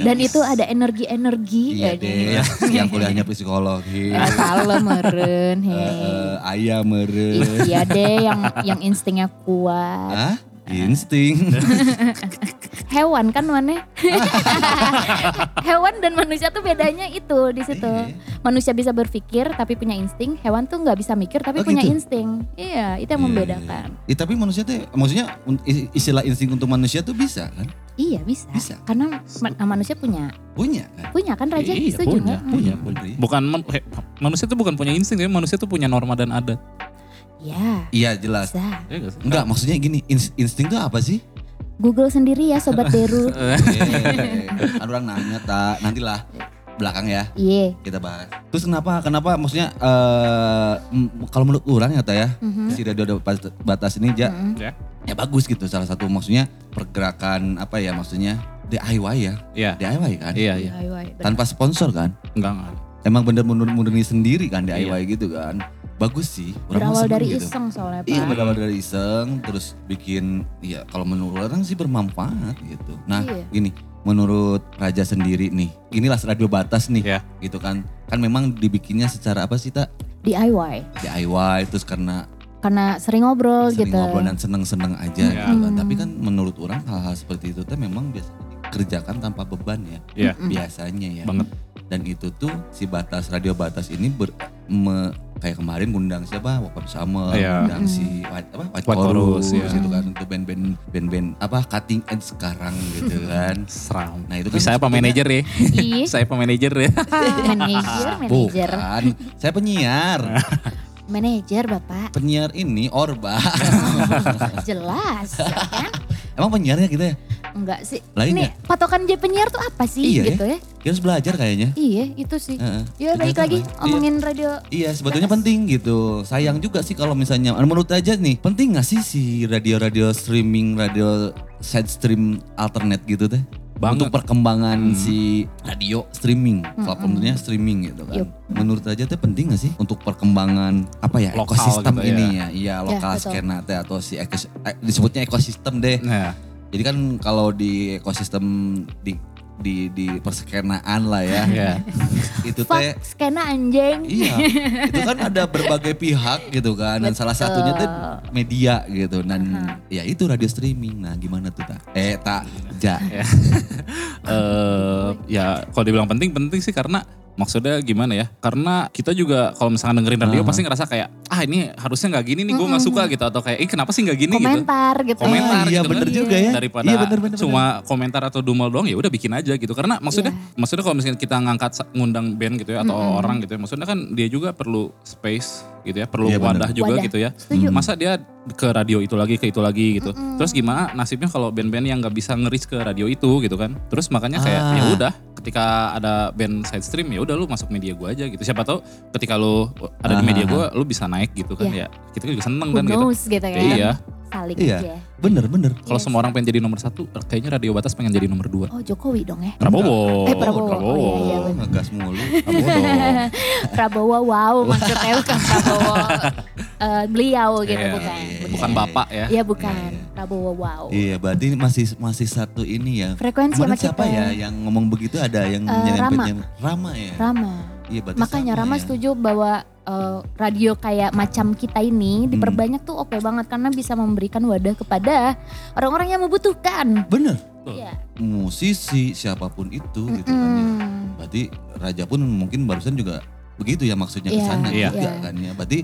Dan itu ada energi-energi. Iya Eh, deh, [LAUGHS] yang kuliahnya psikologi. [LAUGHS] Eh, kalem meren, Eh, hei. eh, ayam meren. Iya deh yang [LAUGHS] yang instingnya kuat. Hah? Insting. [LAUGHS] hewan kan mana? [LAUGHS] hewan dan manusia tuh bedanya itu di situ. Iya. Manusia bisa berpikir tapi punya insting, hewan tuh nggak bisa mikir tapi Oh, punya gitu? insting. Iya, itu yang Iya, membedakan. iya, iya. Tapi manusia tuh, maksudnya istilah insting untuk manusia tuh bisa kan? Iya bisa. Bisa. Karena ma- manusia punya, Punya kan? punya kan Raja Iya, setuju punya, punya, Hmm. punya. Bukan man- manusia tuh bukan punya insting, tapi manusia tuh punya norma dan adat. Iya, Iya jelas. bisa. Iya? Enggak, maksudnya gini, ins- insting tuh apa sih? Google sendiri ya sobat [LAUGHS] Deru. Kan orang nanya tak, nantilah belakang ya Iya. kita bahas. Terus kenapa, kenapa maksudnya eh m- kalau menurut orang ya Ta, ya, Mhm. si radio batas ini ja, Mm-mm. Ya. ya bagus gitu salah satu maksudnya pergerakan apa ya maksudnya DIY ya, Iya. DIY kan, Iya, iya. Iya, iya, benar. tanpa sponsor kan, Enggak, enggak. emang bener murni sendiri kan DIY gitu kan, bagus sih. Orang Berawal dari gitu. iseng soalnya Pak. Iya berawal dari iseng terus bikin ya kalau menurut orang sih bermanfaat gitu. Nah Iya. gini menurut Raja sendiri nih inilah radio batas nih Iya. gitu kan. Kan memang dibikinnya secara apa sih tak DIY. DIY terus karena Karena sering ngobrol sering gitu. ngobrol dan seneng-seneng aja Iya. gitu kan. Hmm. Tapi kan menurut orang hal-hal seperti itu tuh memang biasanya dikerjakan tanpa beban ya Iya, Mm-mm. biasanya ya. banget. Dan itu tuh si batas radio batas ini ber, me- kayak kemarin ngundang siapa Wapap Summer, Iya. ngundang Mm. si White, apa White, White Chorus, Chorus, iya. gitu kan untuk band-band band-band apa cutting edge sekarang gitu [LAUGHS] kan. Seram. Nah itu kan Saya manajer ya? Ih, [LAUGHS] Saya apa manajer ya? [LAUGHS] manajer, manajer. Bukan, saya penyiar. Manajer Bapak. penyiar ini Orba. Jelas, ya kan? Emang penyiarnya gitu ya? Enggak sih. Lain Ini ya? patokan jadi penyiar tuh apa sih Iya ya. gitu ya? Dia harus belajar kayaknya. Iya, itu sih. Heeh. Ya Ternyata lagi apa? ngomongin radio. Iya sebetulnya penting gitu. Sayang juga sih kalau misalnya menurut aja nih penting gak sih si radio-radio streaming, radio side stream alternate gitu teh? Banget. Untuk perkembangan Hmm. si radio streaming, platformnya streaming gitu kan. Yup. Menurut aja teh penting gak sih untuk perkembangan apa ya Lokal ekosistem gitu ya. ini ya? Iya lokal betul. skena teh atau si ekos, eh, disebutnya ekosistem deh. Nah, Jadi kan kalau di ekosistem di di di perskenaan lah ya. Iya. itu teh skena anjing. Iya, itu kan ada berbagai pihak gitu kan, dan salah satunya tuh media gitu, dan ya itu radio streaming. Nah, gimana tuh tak? Eh tak, ja. ya. [LAUGHS] Eh, ya kalau dibilang penting penting sih karena maksudnya gimana ya? Karena kita juga kalau misalkan dengerin radio Ah. pasti ngerasa kayak ah ini harusnya nggak gini nih, gue nggak suka gitu atau kayak eh kenapa sih nggak gini gitu? Komentar gitu. Komentar Ah, iya gitu kan. bener juga ya. daripada Iya bener bener. cuma komentar atau dumel doang ya udah bikin aja gitu karena maksudnya Iya. maksudnya kalau misalnya kita ngangkat ngundang band gitu ya atau orang gitu ya maksudnya kan dia juga perlu space gitu ya perlu Iya, bener. wadah juga Wadah. gitu ya Setuju. masa dia ke radio itu lagi ke itu lagi gitu terus gimana nasibnya kalau band-band yang nggak bisa ngeris ke radio itu gitu kan terus makanya kayak Ah. ya udah ketika ada band side stream ya udah lu masuk media gua aja gitu siapa tahu ketika lu ada di Ah. media gua lu bisa naik gitu kan Iya. ya kita juga seneng Who kan gitu knows gitu, kan. iya Saling Iya. aja. Bener bener. kalau Iya semua orang pengen jadi nomor satu, kayaknya Radio Batas pengen jadi nomor dua. Oh Jokowi dong ya. Prabowo. Eh, Prabowo. Oh, iya, iya, ngegas mulu. Prabowo dong. [LAUGHS] Prabowo wow maksudnya bukan Prabowo [LAUGHS] eh, beliau gitu Iya, bukan. iya, Bukan bapak ya. Iya bukan. Prabowo wow. Iya, berarti masih masih satu ini ya. Frekuensi Kemarin sama siapa kita. ya yang ngomong begitu ada yang nyerempet Rama. Rama ya. Rama. Iya, berarti Makanya Rama ya. setuju bahwa eh, radio kayak macam kita ini Hmm. diperbanyak tuh oke banget karena bisa memberikan wadah kepada orang-orang yang membutuhkan. Bener. Iya. Musisi siapa pun itu gitu kan ya. Mm. Berarti Raja pun mungkin barusan juga begitu ya maksudnya ke Iya, sana iya. juga Iya. kan ya. Berarti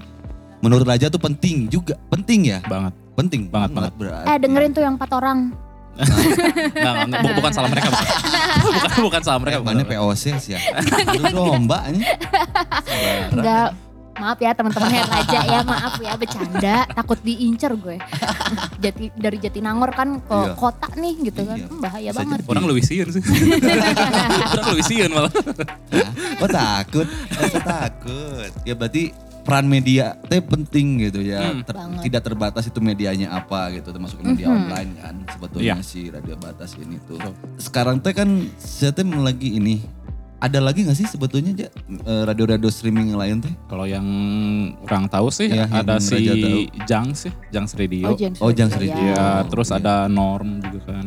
menurut Raja tuh penting juga, penting ya. Banget. Penting Banget, banget, berarti. Eh dengerin tuh yang empat orang. Nggak, bu- bukan salah mereka. Bukan, bukan, bukan salah mereka. Mana bukan. POC sih ya. Itu domba ini. Enggak maaf ya teman-teman Hair Raja ya maaf ya bercanda takut diincer gue [LAUGHS] Jati, dari Jatinangor kan ke Iya. kota nih gitu kan Iya. Hmm, bahaya Bisa banget. Orang lebih siun sih. [LAUGHS] Orang lebih siun malah. Oh takut, oh, takut. Ya berarti peran media teh penting gitu ya. Hmm. Ter- Banget. tidak terbatas itu medianya apa gitu, termasuk media Mhm. online kan sebetulnya Iya. si radio batas ini tuh. Sekarang teh kan saya teh lagi ini ada lagi nggak sih sebetulnya aja radio-radio streaming yang lain teh? Kalau yang orang tahu sih yang ada si tahu. Jangs ya, Jangs Radio. Oh, James Ridge, Ridge. Ya, ya. terus Iya. ada Norm juga kan.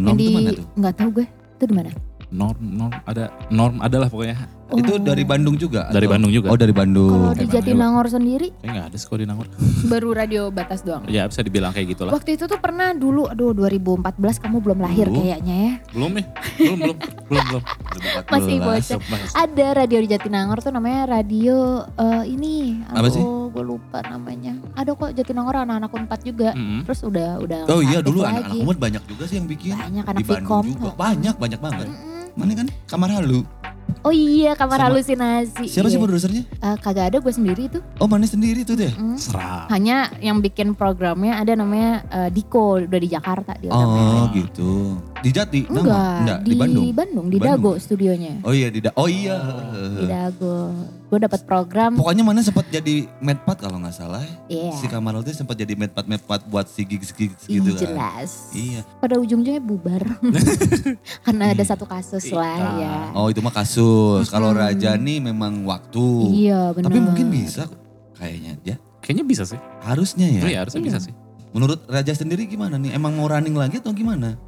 Yang di tuh mana tuh? nggak tahu gue itu di mana Norm, norm, ada norm adalah pokoknya. Itu dari Bandung juga? Dari atau- Bandung juga. Oh dari Bandung. Kalau di Jatinangor sendiri Kayak nggak ada sih kalau di Nangor. [LAUGHS] baru radio batas doang. ya bisa dibilang kayak gitulah. Waktu itu tuh pernah dulu, aduh 2014 kamu belum lahir Dulu? kayaknya ya. Belum nih, belum, belum, belum, belum. 2014. [LAUGHS] Masih bocah. Ada radio di Jatinangor tuh namanya radio eh, ini. Apa sih? Aduh, gue lupa namanya. Ada kok Jatinangor anak-anak Unpad juga. Mm-mm. Terus udah udah Oh iya dulu anak-anak umur banyak juga sih yang bikin. Banyak anak di Bandung juga. Banyak, banyak banget. Mm-mm. Mana kan kamar halu. Oh iya kamar Sama- halusinasi. Siapa sih Iya. produsernya? Eh, kagak ada gue sendiri tuh. Oh mana sendiri tuh deh. Mm. Serah. Hanya yang bikin programnya ada namanya eh, Diko udah di Jakarta dia Oh namanya. gitu. Di Jati? Nama? Enggak, Enggak, di, di Bandung. Bandung, di Di Bandung. Dago studionya. Oh iya, di Da- Oh iya. Di Dago. Gue dapat program. Pokoknya mana sempat jadi medpat kalau nggak salah. Iya. Si Kamarul tuh sempat jadi medpat medpat buat si gigs gigs gitu kan. jelas. Iya. Pada ujung-ujungnya bubar. [LAUGHS] Karena ada satu kasus lah Iya. ya. Oh itu mah kasus. Kalau Raja nih memang waktu. Iya benar. Tapi mungkin bisa kayaknya ya. Kayaknya bisa sih. Harusnya ya. Iya harusnya bisa sih. Menurut Raja sendiri gimana nih? Emang mau running lagi atau gimana?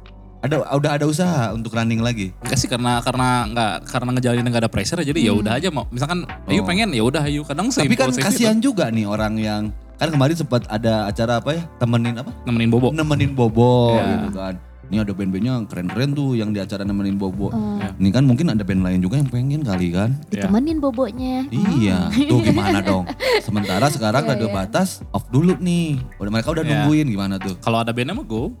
Ada udah ada usaha untuk running lagi. Enggak sih karena karena nggak karena ngejalanin nggak ada pressure jadi ya udah aja mau misalkan ayo Oh. pengen ya udah ayo kadang Tapi kan seimpulsif itu. kasihan juga nih orang yang kan kemarin sempat ada acara apa ya? Temenin apa? nemenin bobo. Nemenin Bobo Iya. gitu kan. Ini ada band-bandnya keren-keren tuh yang di acara nemenin Bobo. Oh, Ya. Ini kan mungkin ada band lain juga yang pengen kali kan. ditemenin bobonya. Iya, [LAUGHS] tuh gimana dong? Sementara sekarang Iya, Radio iya. Batas off dulu nih. Udah mereka udah Iya. nungguin gimana tuh? Kalau ada bandnya mah go.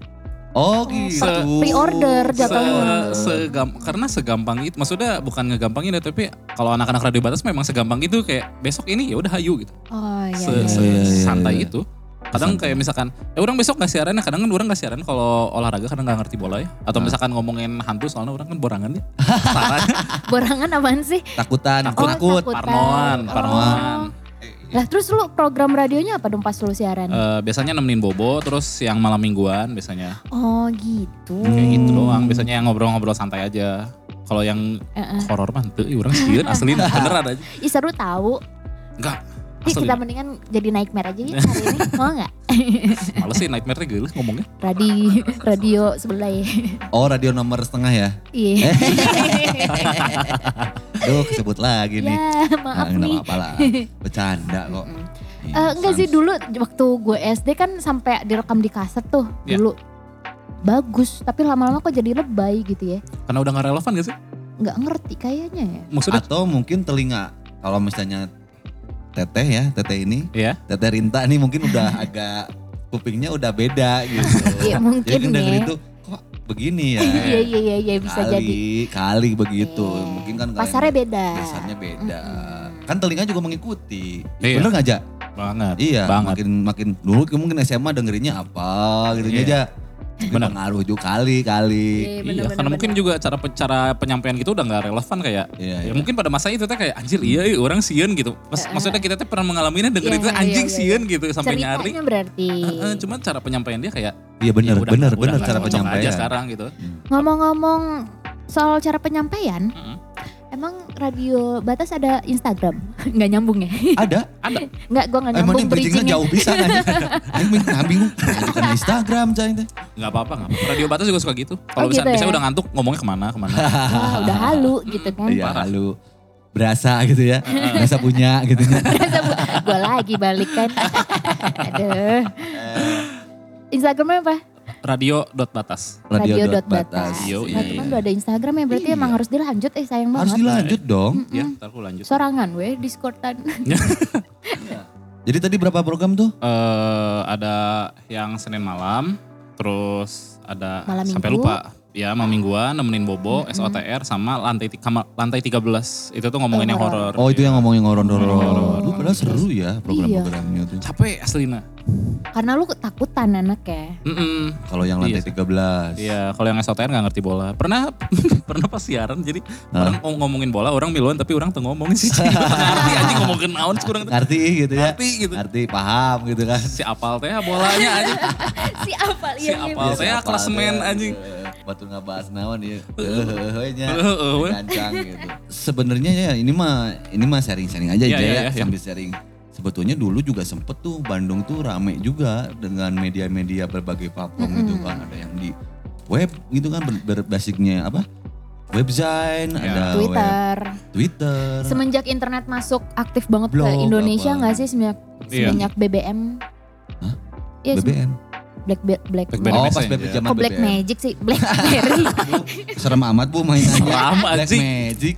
Oh gitu. Pre-order jatuhnya. Se, segam- karena segampang itu maksudnya bukan ngegampangin ya tapi kalau anak-anak radio batas memang segampang itu kayak besok ini ya udah hayu gitu. Oh iya. Se, iya. se- iya, iya, santai iya. itu. Kadang kayak misalkan, ya orang besok gak siaran ya, kadang kan orang gak siaran kalau olahraga karena gak ngerti bola ya. Atau Ah. misalkan ngomongin hantu soalnya orang kan borangan ya. [LAUGHS] Borangan apaan sih? Takutan, Oh, takut. takutan. parnoan, Oh. Lah terus lu program radionya apa dong pas lu siaran? Eh, biasanya nemenin Bobo, terus yang malam mingguan biasanya. oh gitu. Kayak gitu doang, biasanya yang ngobrol-ngobrol santai aja. Kalau yang Heeh. horor mah tuh, orang sieun [LAUGHS] asli beneran aja. Ih seru tahu. Enggak, Ih, asli. kita mendingan jadi nightmare aja ya hari ini. [LAUGHS] Mau nggak? Males sih nightmare-nya geuleuh ngomongnya. Radio, radio sebelah ya. Oh radio nomor setengah ya? Iya. [LAUGHS] Duh kesebut lagi nih. ya maaf Nah, nih. apa-apa lah. Bercanda kok. Eh, enggak sih dulu waktu gue SD kan sampai direkam di kaset tuh Iya. dulu. Bagus, tapi lama-lama kok jadi lebay gitu ya. Karena udah gak relevan gak sih? Nggak ngerti kayaknya ya. Maksudnya, Atau mungkin telinga. Kalau misalnya teteh ya, teteh ini. ya Teteh Rinta nih mungkin udah [LAUGHS] agak kupingnya udah beda gitu. [LAUGHS] Iya, mungkin Jadi kan ya. itu kok begini ya. [LAUGHS] Iya iya iya iya bisa kali, jadi. Kali begitu. Iya. Mungkin kan kalian- Pasarnya beda. Dasarnya beda. Mm-mm. Kan telinga juga mengikuti. Iya. Bener nggak aja? banget. Iya. banget. Makin makin dulu mungkin SMA dengerinnya apa gitu Iya. aja. Bener. Pengaruh juga kali kali. Iya, Iya, bener, karena bener, mungkin bener. juga cara cara penyampaian gitu udah nggak relevan kayak. Iya, Ya iya. mungkin pada masa itu teh kayak anjir iya, iya orang sieun gitu. Mas- maksudnya kita teh pernah mengalaminya denger Iya, itu iya, anjing iya, sieun gitu sampai Ceritanya nyari. berarti. Heeh, cuman cara penyampaian dia kayak Iya bener, ya bener, bener nggak cara cocok aja penyampaian. sekarang gitu. Ngomong-ngomong soal cara penyampaian, Mm-mm. emang radio batas ada Instagram? Nggak nyambung ya? Ada. Ada. Nggak, gue nggak Emang nyambung ini bridgingnya jauh bisa kan? Aing bingung, nah. Bukan Instagram cai teh. nggak apa-apa nggak apa-apa. Radio Batas juga suka gitu. Kalau Oh, bisa gitu bisa ya? udah ngantuk ngomongnya ke mana ke mana. Wah, udah halu gitu kan. Iya, lalu berasa gitu ya. Berasa punya gitu [LAUGHS] ya. gue lagi balik kan. [LAUGHS] Aduh. Instagramnya apa? Radio dot batas. Radio dot batas. batas. Yo, Nah, iya. teman udah ada Instagram ya berarti Iya. emang harus dilanjut eh sayang Harus banget. dilanjut dong. Ya, ntar aku lanjut. Sorangan weh Discordan. [LAUGHS] Jadi tadi berapa program tuh? Eh, ada yang Senin malam, terus ada Malam sampai minggu. lupa. Ya, malam mingguan nemenin Bobo, SOTR sama lantai ti- kama- lantai 13. Itu tuh ngomongin yang horor. Oh itu yang ngomongin horor-horor. Horor. Lu padahal seru ya program-programnya tuh. capek aslina. Karena lu ketakutan anak ya. Mm-mm. Kalau yang lantai Iya. 13. Iya, kalau yang SOTR nggak ngerti bola. Pernah [LAUGHS] pernah pas siaran jadi Ah. orang ngom- ngomongin bola, orang miluan tapi orang tuh ngomongin sih. [LAUGHS] Ngerti anjing ngomongin naon kurang Ngerti gitu ya. Ngerti gitu. Ngerti, paham gitu kan. si apal teh bolanya anjing. si apa Si apal teh Siapa klasemen anjing. Eh, Batu ngebahas naon ya. [LAUGHS] Heeh, nya. Heeh, we. Gancang gitu. Sebenarnya ya ini mah ini mah sharing-sharing aja Iya, aja iya, ya, iya, iya. sambil sharing. Sebetulnya dulu juga sempet tuh Bandung tuh rame juga dengan media-media berbagai platform gitu kan. Ada yang di web gitu kan ber- berbasicnya apa? webzine, Ya. ada web Twitter. Twitter. Semenjak internet masuk aktif banget ke Blog, Indonesia apa. nggak sih semenjak Iya. semenjak BBM? Hah? Se- BBM. Black Black Black. Blackberry oh, pas. BBM zaman Kok Black BBM. Magic sih? Blackberry. [LAUGHS] Serem amat Bu mainannya. Serem, Black. Magic.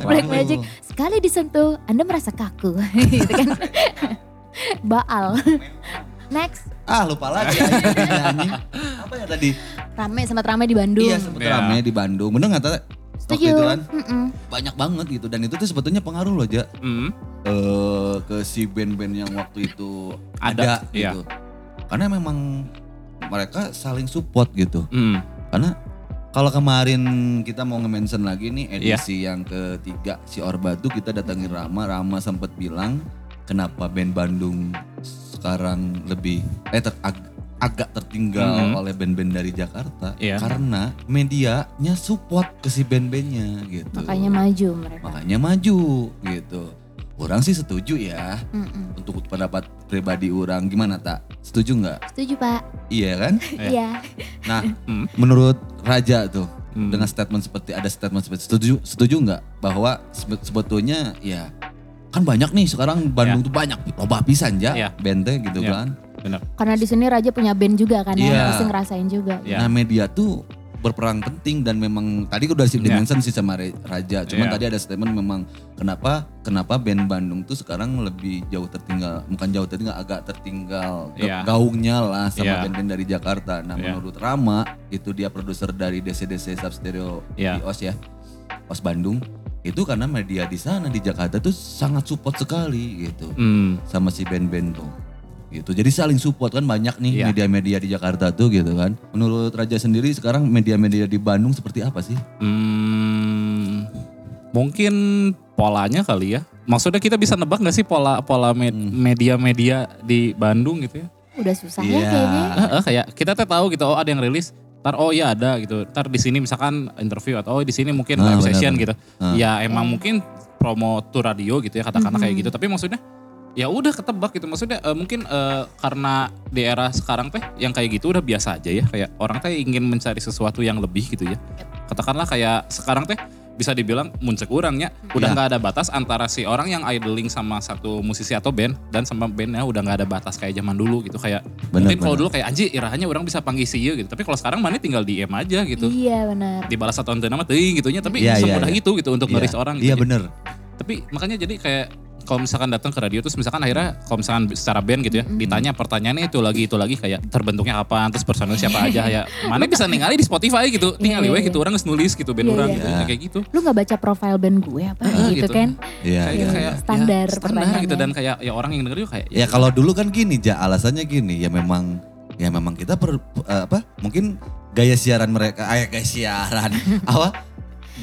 Black. Magic. Sekali disentuh, Anda merasa kaku. [LAUGHS] gitu kan. Baal. Next, Ah lupa lagi. Apa ya tadi? rame sempat rame di Bandung. Iya sempet Iya. rame di Bandung. Bener nggak Tata? Setuju. itu kan banyak banget gitu dan itu tuh sebetulnya pengaruh loh Ja Hmm. eh, ke si band-band yang waktu itu Ada, ada, iya. Karena memang mereka saling support gitu. Hmm. Karena kalau kemarin kita mau nge-mention lagi nih Iya. edisi yang ketiga si Orba tuh kita datangin Rama, Rama sempat bilang kenapa band Bandung sekarang lebih eh ter- ag- agak tertinggal Mhm. oleh band-band dari Jakarta Iya. karena medianya support ke si band-bandnya gitu. Makanya maju mereka. Makanya maju gitu. Orang sih setuju ya Mm-mm. untuk pendapat pribadi orang gimana tak? Setuju nggak? Setuju Pak. Iya kan? [LAUGHS] Iya. Nah, Hmm. [LAUGHS] menurut Raja tuh Hmm. dengan statement seperti ada statement seperti setuju setuju nggak bahwa sebe- sebetulnya ya kan banyak nih sekarang Bandung tuh banyak loba pisan ya Iya. bente gitu Iya. kan. Benar. Karena di sini Raja punya band juga kan Iya. ya, pasti ngerasain juga. Iya. Nah media tuh berperan penting dan memang tadi udah sih Iya. dimention sih sama Raja. Cuman Iya. tadi ada statement memang kenapa kenapa band Bandung tuh sekarang lebih jauh tertinggal, bukan jauh tertinggal, agak tertinggal Iya. gaungnya lah sama Iya. band-band dari Jakarta. Nah Iya. menurut Rama itu dia produser dari DC-DC Substereo Iya. di OS ya, OS Bandung. Itu karena media di sana di Jakarta tuh sangat support sekali gitu Hmm. sama si band-band tuh gitu jadi saling support kan banyak nih Iya. media-media di Jakarta tuh gitu kan menurut Raja sendiri sekarang media-media di Bandung seperti apa sih Hmm, mungkin polanya kali ya. Maksudnya kita bisa nebak gak sih pola pola Hmm. media-media di Bandung gitu ya? Udah susah Iya. ya kayaknya. Eh, eh, kayak kita teh tahu gitu, oh ada yang rilis, tar oh ya ada gitu, tar di sini misalkan interview atau oh di sini mungkin Ah, live session benar. gitu. Ah. Ya emang mungkin promo tour radio gitu ya katakanlah kayak Mhm. gitu. Tapi maksudnya ya udah ketebak gitu. Maksudnya eh, mungkin eh, karena di era sekarang teh yang kayak gitu udah biasa aja ya. Kayak orang teh ingin mencari sesuatu yang lebih gitu ya. Katakanlah kayak sekarang teh bisa dibilang muncul kurangnya udah Iya. nggak ada batas antara si orang yang idling sama satu musisi atau band dan sama bandnya udah nggak ada batas kayak zaman dulu gitu kayak Benar, mungkin kalau dulu kayak anjir irahannya orang bisa panggil si ieu gitu tapi kalau sekarang mana tinggal DM aja gitu Iya benar. dibalas atau ente nama teuing gitunya tapi Iya, iya, semudah iya. itu gitu untuk Iya. ngeris orang iya gitu. bener tapi makanya jadi kayak kalau misalkan datang ke radio terus misalkan akhirnya kalau misalkan secara band gitu ya ditanya pertanyaannya itu lagi itu lagi kayak terbentuknya apa terus personil siapa aja ya [LAUGHS] mana bisa ningali di Spotify gitu tinggal Iya, we iya. gitu orang geus nulis gitu band Iya, orang iya. gitu Iya. kayak gitu Lu nggak baca profile band gue apa Heeh, gitu, gitu. kan? iya kayak iya. kayak Standar ya, standar gitu dan kayak ya orang yang denger juga kayak ya kalau dulu kan gini ja alasannya gini ya memang ya memang kita per, eh, apa mungkin gaya siaran mereka eh gaya siaran [LAUGHS] apa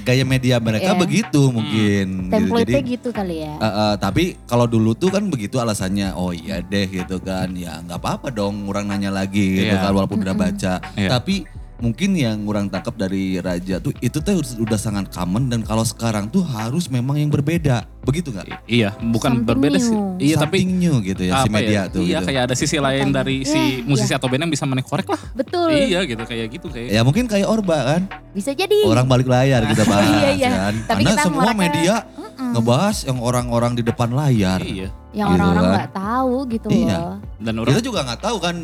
gaya media mereka Iya. begitu mungkin gitu. Template-nya jadi gitu kali ya. Eh, eh, tapi kalau dulu tuh kan begitu alasannya, oh iya deh gitu kan, ya nggak apa-apa dong orang nanya lagi gitu Iya. kan walaupun udah baca. Iya. Tapi mungkin yang orang tangkap dari Raja tuh itu tuh udah sangat common dan kalau sekarang tuh harus memang yang berbeda, begitu nggak? iya bukan Something berbeda sih iya tapi new gitu ya si apa media ya, tuh. iya gitu. kayak ada sisi lain dari si iya. musisi atau band yang bisa mana korek lah Betul. iya gitu kayak gitu kayak Ya mungkin kayak Orba kan, Bisa jadi. orang balik layar kita [LAUGHS] bahas Iya, iya. kan. Tapi Karena kita semua media Mm-mm. ngebahas yang orang-orang di depan layar. iya Yang Gitu orang-orang kan. nggak tahu gitu Iya. loh. dan orang Kita juga nggak tahu kan,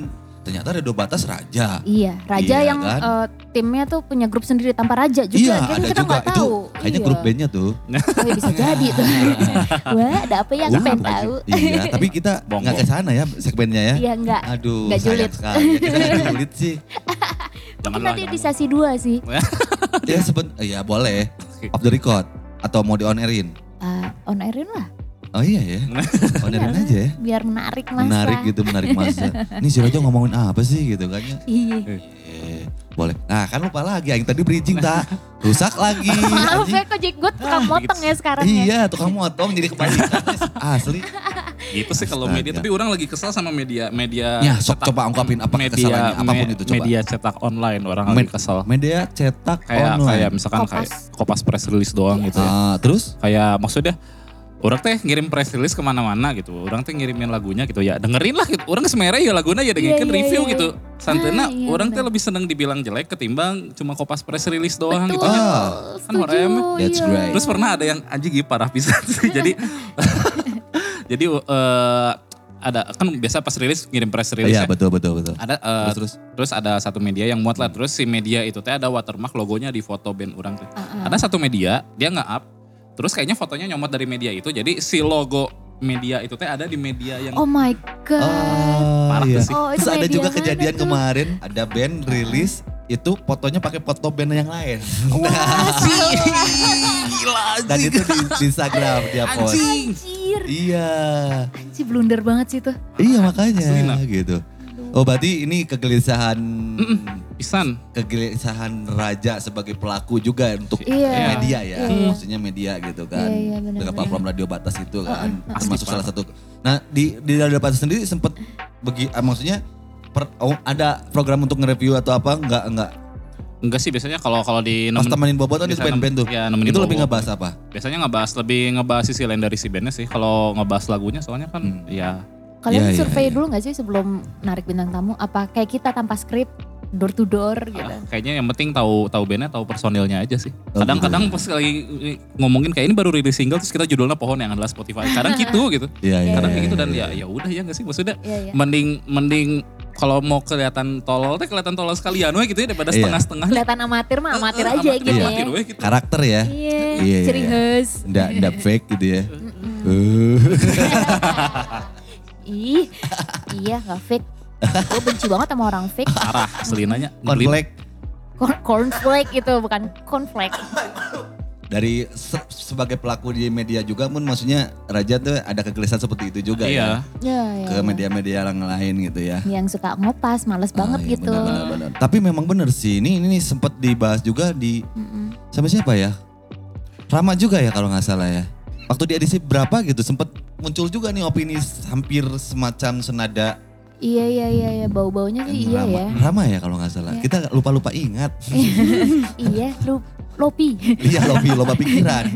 ternyata ada dua batas Raja. Iya, Raja Iya, yang kan? eh, timnya tuh punya grup sendiri tanpa Raja juga. Iya, Jadi ada kita juga. nggak Itu tahu. kayaknya Iya. grup bandnya tuh. Oh, ya bisa jadi tuh. [LAUGHS] Wah, ada apa yang pengen tahu? Iya, tapi kita nggak ke sana ya segmennya ya. Iya enggak. Aduh, Nggak sayang julid. sekali. Ya, kita nggak julid sih. [LAUGHS] jangan Mungkin nanti di sesi 2 sih. [LAUGHS] Ya seben, ya boleh. Off the record atau mau di on airin. Ah, on airin lah, Oh iya ya. [LAUGHS] On airin aja ya. biar menarik masa. Menarik gitu, menarik masa. Ini si Raja ngomongin apa sih gitu kan ya. Iya. Eh, boleh. Nah kan lupa lagi, yang tadi bridging tak rusak lagi. [LAUGHS] Maaf anjing. ya kok jadi gue tukang motong ya sekarang ya. Iya, tukang motong jadi kebalikan. [LAUGHS] Asli. gitu sih kalau media tapi orang lagi kesel sama media media Ya, sok cetak- coba ungkapin apa media kekesalannya, apa pun me- itu coba. media cetak online orang Med- lagi kesel Media cetak kayak online. kayak misalkan Kopas. kayak kopas press release doang gitu ya Ah, terus? kayak maksudnya orang teh ngirim press release ke mana-mana gitu. Orang teh ngirimin lagunya gitu ya. Dengerin lah gitu. Orang semerah ya lagunya ya dengerin Iya, iya, review iya. gitu. Santena Ah, iya, orang teh lebih seneng dibilang jelek ketimbang cuma kopas press release doang gitu. Betul, Ah, kan horem. That's iya. great. Terus pernah ada yang anjing parah pisan sih. [LAUGHS] jadi [LAUGHS] jadi eh, ada kan biasa pas rilis ngirim press release Iya ya. betul betul betul. Ada eh, Terus, terus ada satu media yang muat lah terus si media itu teh ada watermark logonya di foto band orang tuh. Ada satu media dia nggak up terus kayaknya fotonya nyomot dari media itu jadi si logo media itu teh ada di media yang Oh my god. Oh, Parah iya. sih. Oh, itu Terus ada juga kejadian tuh? kemarin ada band rilis itu fotonya pakai foto band yang lain. gila Dan itu di, di Instagram dia post. anjing. Anjir. Iya. Anjir blunder banget sih tuh. Iya makanya Asli, gitu. Oh berarti ini kegelisahan Pisan. kegelisahan raja sebagai pelaku juga untuk Iya. media ya, Iya. maksudnya media gitu kan, Iya, iya, benar, dengan platform radio batas itu kan, Asli, termasuk parah. salah satu. Nah di di radio batas sendiri sempat begi, ah, maksudnya per- oh, ada program untuk nge-review atau apa? Enggak enggak. Enggak sih biasanya kalau kalau di Pas temenin Bobot kan itu biasa band-band tuh. Ya, itu lebih ngebahas apa? biasanya ngebahas lebih ngebahas sisi lain dari si bandnya sih. Kalau ngebahas lagunya soalnya kan Hmm. ya Kalian Iya, iya, survei iya. dulu gak sih sebelum narik bintang tamu? Apa kayak kita tanpa skrip, door to door gitu? ah, kayaknya yang penting tahu tahu bandnya tahu personilnya aja sih. Oh, Kadang-kadang gitu. pas lagi ngomongin kayak ini baru rilis single terus kita judulnya pohon yang adalah Spotify. Kadang gitu [LAUGHS] gitu. Iya iya. Kadang kayak iya, gitu dan iya. ya ya udah ya nggak sih maksudnya Iya, iya. mending mending kalau mau kelihatan tolol teh kelihatan tolol sekalian we gitu ya daripada Iya. setengah-setengah. Kelihatan amatir mah amatir aja amatir, gitu ya. amatir we gitu. Karakter ya. Iya, Iya, ciri iya. khas. Nggak, nggak fake gitu ya. Uh. [LAUGHS] Ih, iya gak fake. Gue benci banget sama orang fake. Parah asli nanya. Nyebelin. Konflik Corn- Cornflake itu bukan cornflake. dari se- sebagai pelaku di media juga pun maksudnya Raja tuh ada kegelisahan seperti itu juga Iya. ya Ya, ya. ke media-media yang lain gitu ya. Yang suka ngopas, males banget Ah, iya, gitu. benar, benar, benar. Tapi memang benar sih ini ini sempat dibahas juga di Mm-mm. sama siapa ya? Rama juga ya kalau nggak salah ya. Waktu di edisi berapa gitu sempat muncul juga nih opini hampir semacam senada Iya, iya, iya, iya. bau-baunya sih iya ya. Rama ya kalau nggak salah. Kita lupa-lupa ingat. [LAUGHS] iya, lu lopi. iya lobi loba pikiran. [LAUGHS]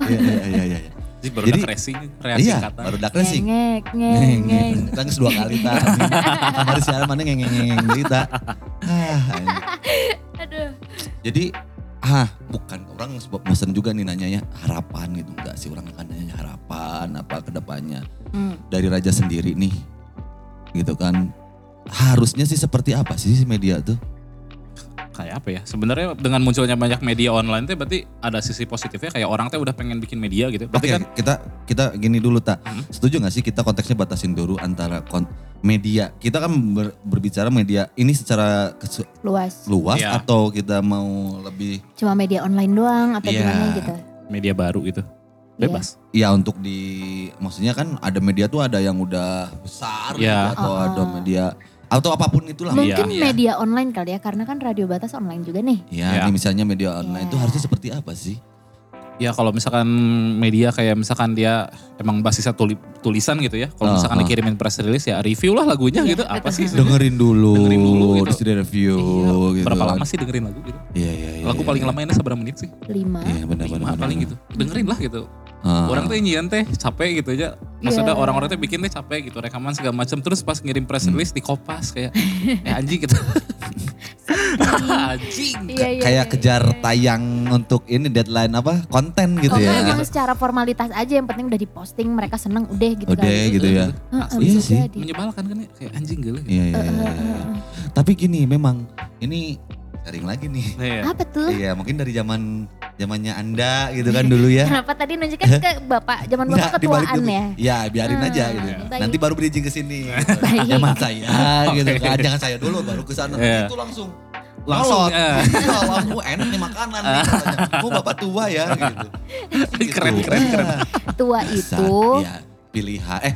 Iya iya iya iya. iya. Jadi baru Jadi- racing, reaksi Iya, kata. baru dak racing. Ngek, ngek, ngek. Tangis dua kali ta. Kamar siaran mana ngeng ngeng ngeng cerita. Ah, anjing. Aduh. Jadi ah bukan orang sebab bosan juga nih nanya ya harapan gitu enggak sih orang akan nanya harapan apa ke depannya Hmm. dari raja sendiri nih gitu kan harusnya sih seperti apa sih si media tuh kayak apa ya? Sebenarnya dengan munculnya banyak media online teh berarti ada sisi positifnya kayak orang teh udah pengen bikin media gitu. Oke Berarti kan kita kita gini dulu tak Hmm. setuju nggak sih kita konteksnya batasin dulu antara kon- media kita kan ber- berbicara media ini secara kesu- Luas. luas Iya. atau kita mau lebih Cuma media online doang atau Iya. gimana gitu. media baru gitu. Iya. Bebas. ya untuk di maksudnya kan ada media tuh ada yang udah besar Iya. gitu, atau Oh. ada media atau apa pun itulah Mungkin Iya. media online kali ya karena kan radio batas online juga nih. ya Iya. ini misalnya media online Iya. itu harusnya seperti apa sih Ya kalau misalkan media kayak misalkan dia emang basisnya tuli- tulisan gitu ya. Ah, Kalau misalkan ah. dikirimin press release ya review lah lagunya Iya, gitu. Apa betul. sih? dengerin dulu, Dengerin dulu gitu. terus di review Iya. gitu Berapa kan. lama sih dengerin lagu gitu? iya iya iya lagu iya, paling iya. lama ini seberapa menit sih? Lima. iya benar benar Lima benar, paling benar. gitu. Dengerin lah gitu. Ah. Orang tuh nyian teh capek gitu aja. Maksudnya Iya. orang-orang tuh bikin teh capek gitu rekaman segala macam terus pas ngirim press Hmm. release di kopas kayak eh anjing gitu. [LAUGHS] anjing. Iya, iya, kayak iya, kejar iya. tayang untuk ini deadline apa konten gitu Oh, ya memang secara formalitas aja yang penting udah diposting mereka seneng udah gitu udah kali. gitu ya Heeh, Iya bisa sih. Menyebalkan kan ya kayak anjing gitu. iya iya, iya, iya. tapi gini memang ini sharing lagi nih Iya. Apa tuh? iya mungkin dari zaman zamannya anda gitu kan dulu ya Kenapa tadi nunjukkan ke bapak zaman bapak dibalik ketuaan ya? Ya biarin aja Hmm, gitu. baik. Nanti baru bridging ke sini. Zaman saya gitu kan. Jangan saya dulu baru ke sana. Iya. Itu langsung. Langsung, Nolot. eh. Iya, langsung enak nih makanan nih. katanya. Oh bapak tua ya gitu. Gitu. Keren, keren, keren. Tua itu ya pilihan. Eh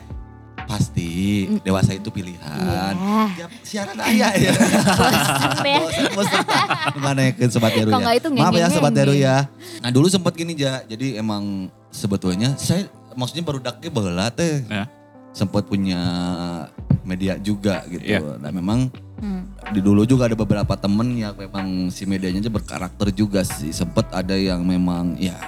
pasti dewasa itu pilihan. Iya. Ya, siaran ayah ya. Bosan. Gimana ya ke Sobat Heru Kalau ya? nggak itu Maaf ya Sobat Heru nih. ya. Nah dulu sempat gini ja, jadi emang sebetulnya saya maksudnya baru daknya baheula teh Ya. sempat punya media juga gitu. Iya. Nah memang Hmm. di dulu juga ada beberapa temen yang memang si medianya aja berkarakter juga sih. Sempet ada yang memang ya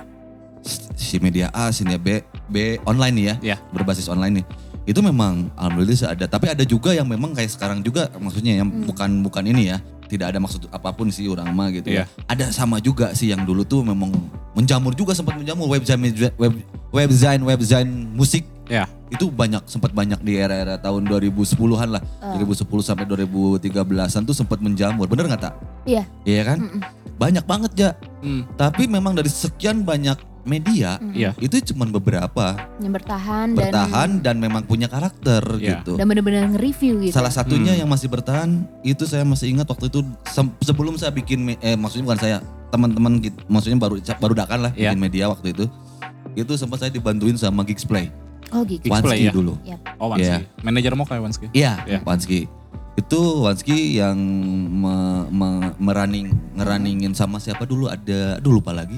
si media A, si media B, B online nih ya, Iya. berbasis online nih. Itu memang alhamdulillah sih ada, tapi ada juga yang memang kayak sekarang juga maksudnya yang bukan bukan ini ya, tidak ada maksud apa pun sih orang mah gitu Iya. ya. Ada sama juga sih yang dulu tuh memang menjamur juga sempat menjamur web design web web design web design musik Ya. itu banyak sempat banyak di era-era tahun 2010-an lah. 2010 sampai 2013-an tuh sempat menjamur. Bener nggak tak? Iya. Iya kan? Banyak banget ya. Hmm. Tapi memang dari sekian banyak media Iya. itu cuman beberapa yang bertahan, bertahan dan, memang punya karakter Iya. gitu. dan dan benar-benar nge-review gitu. Salah satunya Hmm. yang masih bertahan itu saya masih ingat waktu itu sebelum saya bikin eh maksudnya bukan saya teman-teman gitu, maksudnya baru baru dakan lah Iya. bikin media waktu itu. Itu sempat saya dibantuin sama Geeks Play. oh gitu. Geeks Play Wansky ya? dulu. Oh Wanski. Iya. Manajer mau kayak Wanski. Iya, Iya. Wansky. Itu Wansky yang me, me- merunning ngerunningin sama siapa dulu ada aduh lupa lagi.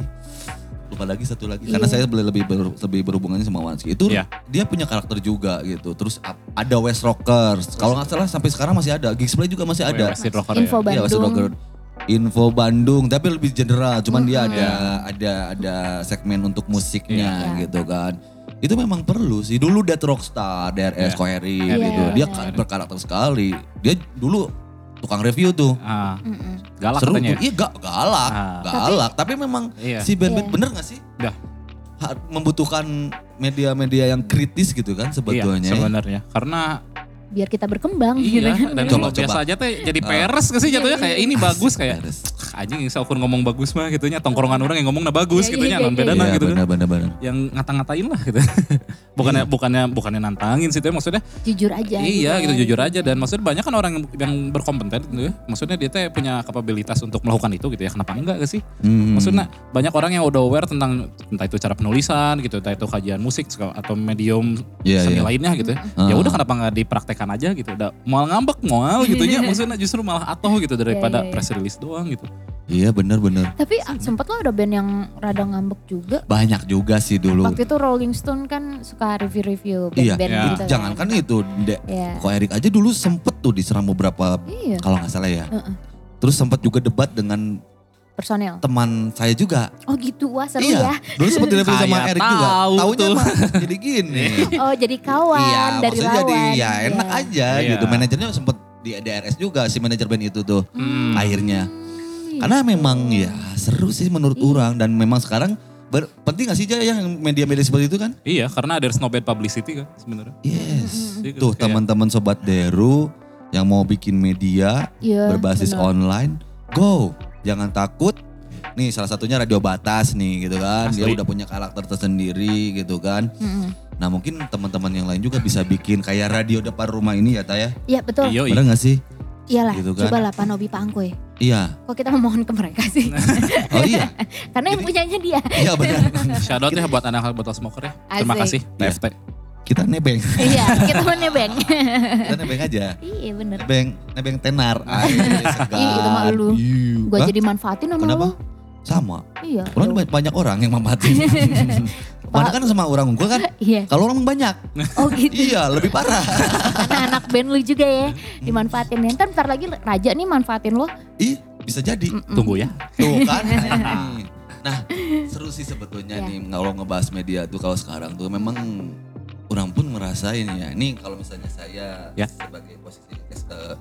Lupa lagi satu lagi karena Iya. saya beli- lebih ber- lebih berhubungannya sama Wansky. Itu Iya. dia punya karakter juga gitu. Terus ada West Rockers. Kalau nggak salah sampai sekarang masih ada. Geeks Play juga masih ada. West Rocker Info ya. Iya, West Bandung. Rocker. Info Bandung tapi lebih general. Cuman dia ada ada ada segmen untuk musiknya Iya. gitu kan. Itu memang perlu sih. Dulu Dead Rockstar, DRS, Iya. Koheri Iya, gitu. iya, Dia kan berkarakter sekali. Dia dulu tukang review tuh. Ah, Mm-mm. galak Seru katanya. tuh. Iya ga- galak, Ah. galak. Tapi, memang Iya. si band-band Iya. bener gak sih? Dah. Ha- membutuhkan media-media yang kritis gitu kan sebetulnya. Iya, sebenarnya. Karena Biar kita berkembang gitu iya, kan. dan Coba, kalau biasa aja teh jadi peres gak sih Iya, jatuhnya iya, kayak iya. ini bagus kayak. "Ah, anjing yang ukur ngomong bagus mah gitunya tongkrongan orang yang ngomong nah bagus Iya, gitunya iya, non iya, bedana Iya, gitu kan. benar-benar benar. Yang ngata-ngatain lah gitu. [LAUGHS] bukannya bukannya bukannya nantangin sih tapi maksudnya Jujur aja. iya gitu kan. jujur aja dan maksudnya banyak kan orang yang, yang berkompeten gitu ya. Maksudnya dia teh punya kapabilitas untuk melakukan itu gitu ya. Kenapa enggak gak sih? Hmm. Maksudnya banyak orang yang udah aware tentang entah itu cara penulisan gitu, entah itu kajian musik atau medium Iya, seni iya. lainnya gitu. Ah. Ya udah kenapa nggak dipraktekkan aja gitu. Udah mau ngambek mau gitu ya. [LAUGHS] Maksudnya justru malah atoh gitu daripada Iya, iya, iya. press release doang gitu. Iya benar-benar. Tapi ah, sempet lo ada band yang rada ngambek juga. Banyak juga sih dulu. Waktu itu Rolling Stone kan suka review-review Iya, band-band Iya. gitu kan. jangankan itu, Dek. Iya. Kok Erik aja dulu sempet tuh diserang beberapa, Iya, kalau nggak salah ya. Heeh. Terus sempat juga debat dengan personel. teman saya juga. Oh gitu, wah seru iya, ya. dulu sempat didebat sama Erik juga. tahu Taunya tuh. mah jadi gini. [LAUGHS] Oh jadi kawan iya, dari maksudnya lawan. jadi ya enak Iya. aja Iya. gitu. Manajernya sempat di DRS juga si manajer band itu tuh Hmm. akhirnya. Hmm. Karena memang ya seru sih menurut Iya. orang dan memang sekarang ber- penting gak sih Jaya yang media-media seperti itu kan? Iya, karena there's no bad publicity kan sebenarnya. Yes. Jadi Tuh kayak- teman-teman sobat Deru yang mau bikin media Iya, berbasis benar. online, go. Jangan takut. Nih salah satunya Radio Batas nih gitu kan. Dia Asli. udah punya karakter tersendiri gitu kan. Mm-mm. Nah mungkin teman-teman yang lain juga bisa bikin kayak radio depan rumah ini ya Taya. Iya betul. Iya, iya. Benar gak sih? Iyalah, Gitu kan. coba lah Pak Nobi Pak Angkoy. Iya. Kok kita memohon ke mereka sih? [LAUGHS] Oh iya. [LAUGHS] Karena yang punyanya dia. Iya benar. [LAUGHS] Shout out ya buat anak botol smoker ya. Terima Asik. kasih TFT. Kita nebeng. iya, kita mau nebeng. Kita nebeng aja. iya bener. Nebeng, nebeng tenar. Ay, segar. Ih, itu mah lu. Gue jadi manfaatin sama Kenapa? lo. Sama. Iya. Orang banyak, banyak orang yang manfaatin. [LAUGHS] Mana kan sama orang unggul kan? Iya. Kalau orang banyak. Oh gitu. iya, lebih parah. Karena anak band lu juga ya dimanfaatin. Ntar bentar lagi Raja nih manfaatin lo. Ih, bisa jadi. Tunggu ya. Tuh kan. [LAUGHS] nah, seru sih sebetulnya Iya. nih kalau ngebahas media tuh kalau sekarang tuh memang orang pun ngerasain ya. Ini kalau misalnya saya Ya. sebagai posisi as a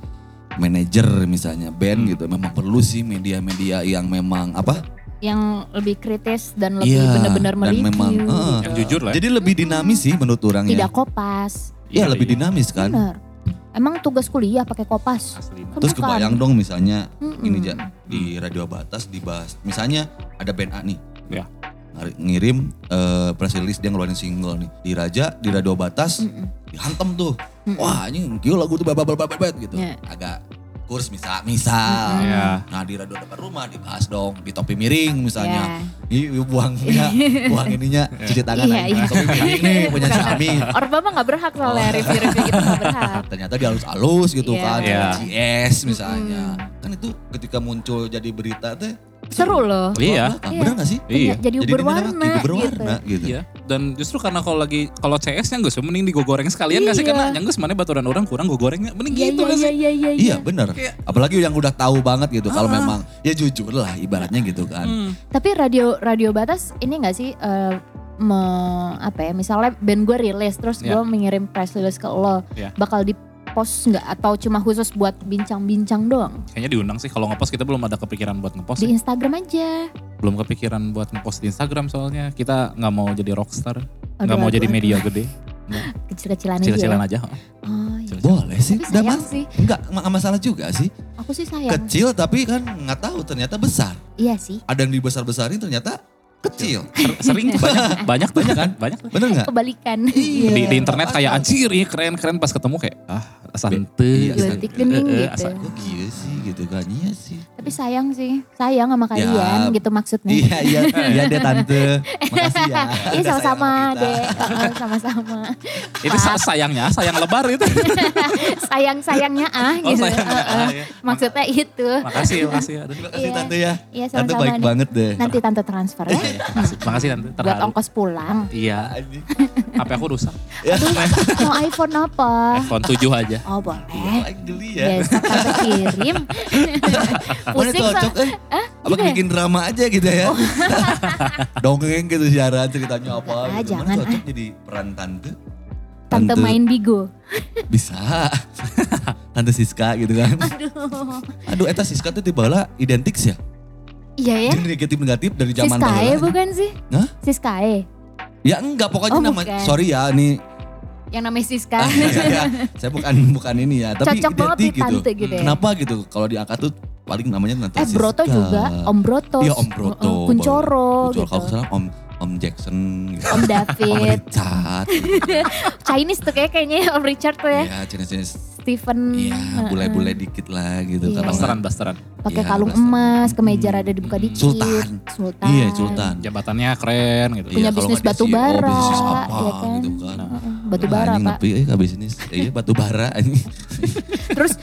manager misalnya band Hmm. gitu, memang perlu sih media-media yang memang apa? Yang lebih kritis dan lebih Iya, benar-benar dan memang, eh, Yang jujur lah. ya. Jadi lebih dinamis sih menurut orang ya. Tidak kopas. Iya, lebih dinamis kan. Bener. Emang tugas kuliah pakai kopas. Asli. Kan Terus bukan. kebayang dong misalnya Mm-mm. ini ja, di radio batas dibahas. Misalnya ada band A nih. Ya. Ngirim eh, press release dia ngeluarin single nih. Di Raja, di radio batas Mm-mm. dihantem tuh. Mm-mm. Wah, ini kieu lagu tuh babal babal gitu. Ya. Agak kurs misal misal. Ya. Nah, di radio depan rumah dibahas dong di topi miring misalnya. Ya. Ih, buang ya, [LAUGHS] buang ininya cuci tangan lagi. iya. Topi miring nih punya si Amin. [LAUGHS] Orba mah gak berhak soalnya review-review gitu gak berhak. [LAUGHS] ternyata dia halus-halus gitu Iya. kan sama GS misalnya kan itu ketika muncul jadi berita teh Seru loh. Iya. Ah, Bener gak sih? Iya. Jadi, Jadi berwarna, berwarna gitu. gitu. Iya. Dan justru karena kalau lagi kalau CS nya gue mending digoreng sekalian gak sih Iya. karena yang gue mana baturan orang kurang gue gorengnya mending Iya gitu iya gak iya sih? iya iya. Iya bener. Apalagi yang udah tahu banget gitu. Kalau Ah. memang ya jujur lah ibaratnya gitu kan. Hmm. Tapi radio radio batas ini nggak sih eh, me- apa ya? Misalnya band gue rilis terus Iya. gue mengirim press release ke lo, Iya. bakal di post nggak atau cuma khusus buat bincang-bincang doang? Kayaknya diundang sih kalau ngepost kita belum ada kepikiran buat ngepost. Di sih. Instagram aja. Belum kepikiran buat ngepost di Instagram soalnya kita nggak mau jadi rockstar, nggak mau aduh, jadi aduh. media gede, [LAUGHS] Kecil-kecilan aja. kecil-kecilan ya? aja. Oh, iya. Boleh sih. Tapi sayang mas- sih. Enggak, nggak masalah juga sih. Aku sih sayang. Kecil tapi kan nggak tahu ternyata besar. Iya sih. Ada yang dibesar-besarin ternyata kecil. Ser- Sering [LAUGHS] banyak banyak banyak kan banyak. Bener nggak? Kebalikan. Iya. Di, di internet kayak anjir ini keren keren pas ketemu kayak ah santai. Iya, Gelentik gening Eh, eh, gitu. asa- Kok iya sih gitu kan? Iya sih. Tapi sayang sih. Sayang sama kalian gitu maksudnya. Iya iya iya deh tante. [LAUGHS] Makasih ya. Iya sama-sama sayang deh. Sama-sama. [LAUGHS] Itu sa- sayangnya sayang lebar itu. [LAUGHS] Sayang-sayangnya ah Oh, gitu. sayangnya, Heeh. ah, iya. Maksudnya itu. makasih makasih. Aduh. Terima kasih Iya. tante ya. Iya Tante sama-sama baik nih. banget deh. Nanti tante transfer ya. Makasih, makasih tante Buat terharu. ongkos pulang. Iya. HP aku rusak. Ya. Mau iPhone apa? iPhone 7 aja. Oh boleh. Geli ya. Biasa tante kirim. Pusing cocok sa- eh. Abang gitu ya? bikin drama aja gitu ya. [LAUGHS] Dongeng gitu siaran ceritanya apa Ah, gitu. jangan, Mana cocok ah. jadi peran tante. Tante main bigo. Bisa. [LAUGHS] tante Siska gitu kan. Aduh. Aduh eta Siska tuh tiba identik sih ya. Iya ya. Jadi negatif-negatif dari zaman Siskae bukan sih? Hah? Siskae. Ya enggak pokoknya Oh, nama bukan. sorry ya nih Yang namanya Siska. Ah, iya, iya. saya bukan bukan ini ya, tapi Cocok identik nih tante gitu ya. Kenapa gitu? Kalau diangkat tuh paling namanya nanti eh Broto juga. Om Broto. Iya Om Broto. Kuncoro Kuncoro. gitu. Kalau salah Om Om Jackson gitu. Om [LAUGHS] Om David. Richard. [LAUGHS] Chinese tuh kayak kayaknya Om Richard tuh ya. Iya, jenis-jenis Stephen. Iya, bule-bule dikit lah gitu. Iya. Kalau Blasteran, nggak- blasteran. Pakai Iya, kalung blasteran. emas, kemeja Hmm. rada dibuka dikit. Sultan. Sultan. Iya, Sultan. Jabatannya keren gitu. Punya Iya, kalau bisnis batu CEO, bara, bisnis apa ya kan? gitu kan. Heeh, Batu bara, Anjing Pak. nepi eh ka bisnis. Iya, batu bara anjing. Terus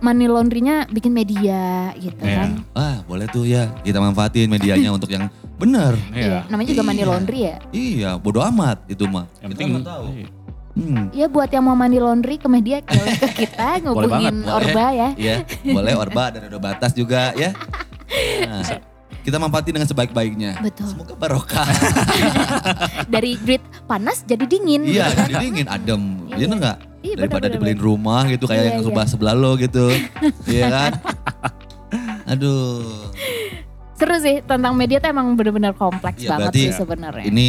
money laundry-nya bikin media gitu Iya. kan. Ah, boleh tuh ya. Kita manfaatin medianya untuk yang benar. Iya. Namanya juga money Iya. laundry ya. Iya, bodo amat itu mah. Yang Kita penting tahu. iya. Hmm. Iya buat yang mau money laundry ke media ke [LAUGHS] kita Boleh banget, ngubungin boleh. Orba ya. Iya, boleh Orba dan ada batas juga ya. Nah, kita manfaatin dengan sebaik-baiknya. Betul. Semoga barokah. [LAUGHS] Dari grid panas jadi dingin. iya, jadi dingin, adem. Iya. Iya enggak? Iya, Daripada dibeliin rumah gitu kayak Iya, yang iya. sebelah sebelah lo gitu. [LAUGHS] Iya kan? Aduh. Seru sih tentang media tuh emang bener-bener kompleks Iya, banget berarti sih sebenarnya. Ini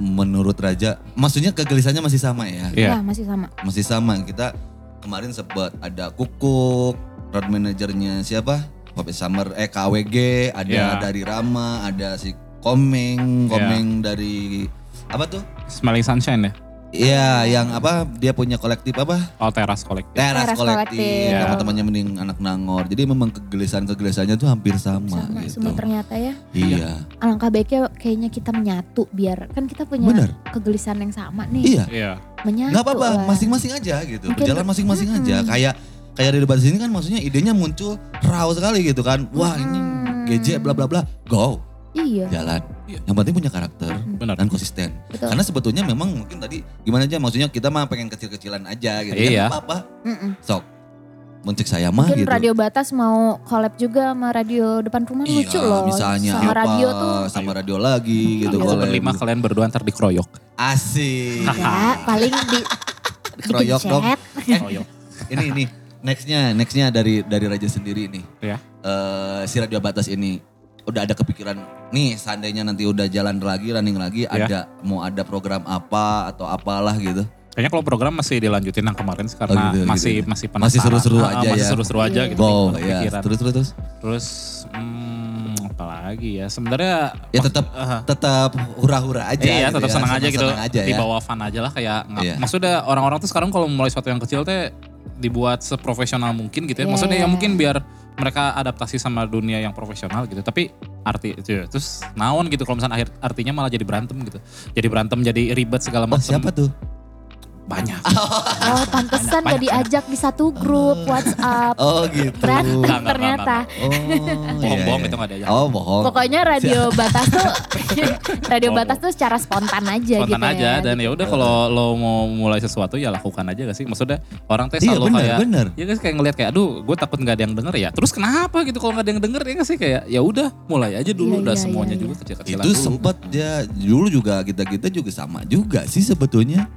menurut Raja, maksudnya kegelisahannya masih sama ya? Iya. Ya masih sama. Masih sama. Kita kemarin sempat ada Kukuk, road manajernya siapa? Kopi Summer, eh KWG, ada Iya. dari Rama, ada si Komeng. Komeng dari apa tuh? Smelling Sunshine ya? Iya, yang apa? Dia punya kolektif apa? Oh teras kolektif. Teras, Teras kolektif. kolektif. Sama Iya. temannya mending anak Nangor. Jadi memang kegelisahan-kegelisahannya tuh hampir sama, Sama gitu. semua ternyata ya. Iya. Alangkah baiknya kayaknya kita menyatu biar kan kita punya Bener. kegelisahan yang sama nih. Iya. Iya. Menyatu. Nggak apa-apa, masing-masing aja gitu. Mungkin- Berjalan masing-masing aja. Mm-mm. Kayak kayak di debat sini kan maksudnya idenya muncul raw sekali gitu kan. Wah, ini Mm. GJ bla bla bla. Go, Iya. jalan. Iya. Yang penting punya karakter Benar. dan konsisten. Betul. Karena sebetulnya memang mungkin tadi gimana aja maksudnya kita mah pengen kecil-kecilan aja gitu. Iya. Ya apa-apa. Mm-mm. Sok. Muncik saya mah Mungkin gitu. radio batas mau collab juga sama radio depan rumah Iya, lucu loh. misalnya sama apa, radio tuh sama radio lagi gitu Iya. kalau Berlima kalian berdua ntar dikeroyok. asik. ya paling di [LAUGHS] Keroyok dong. Keroyok. ini ini nextnya nextnya dari dari Raja sendiri nih. Ya. Eh, si radio batas ini udah ada kepikiran nih seandainya nanti udah jalan lagi running lagi Ya. ada mau ada program apa atau apalah gitu. Kayaknya kalau program masih dilanjutin yang kemarin sih, karena gitu, gitu, masih gitu. masih Masih penasaran. seru-seru Ah, aja masih ya. seru-seru aja Iya. gitu. Wow, ya kepikiran. terus terus terus. Terus hmm, apa lagi ya? Sebenarnya Ya tetap Aha. tetap hura-hura aja. iya, gitu tetap ya, senang aja gitu. senang-senang aja di ya. bawah fun aja lah kayak nggak- Iya. maksudnya orang-orang tuh sekarang kalau mulai sesuatu yang kecil teh dibuat seprofesional mungkin gitu ya. Iya, Maksudnya iya. ya mungkin biar mereka adaptasi sama dunia yang profesional gitu. Tapi arti itu ya. Terus naon gitu kalau misalnya akhir artinya malah jadi berantem gitu. Jadi berantem jadi ribet segala Oh macam. siapa tuh? Banyak. [LAUGHS] Oh pantesan gak diajak di satu grup WhatsApp. Oh gitu. Berantem Enggak, enggak, ternyata. Oh, [LAUGHS] iya, Bohong-bohong iya. itu nggak diajak. Oh bohong. Pokoknya radio batas tuh [LAUGHS] radio Oh. batas tuh secara spontan aja gitu Spontan aja ya. dan ya udah kalau lo mau mulai sesuatu ya lakukan aja gak sih? Maksudnya orang teh Iya selalu bener, kayak bener. Ya guys kayak ngeliat kayak aduh gue takut nggak ada yang denger ya. Terus kenapa gitu kalau nggak ada yang denger ya nggak sih kayak ya udah mulai aja dulu Iya, udah iya, semuanya iya, juga kecil-kecilan Itu dulu. sempat ya dulu juga kita kita juga sama juga sih sebetulnya.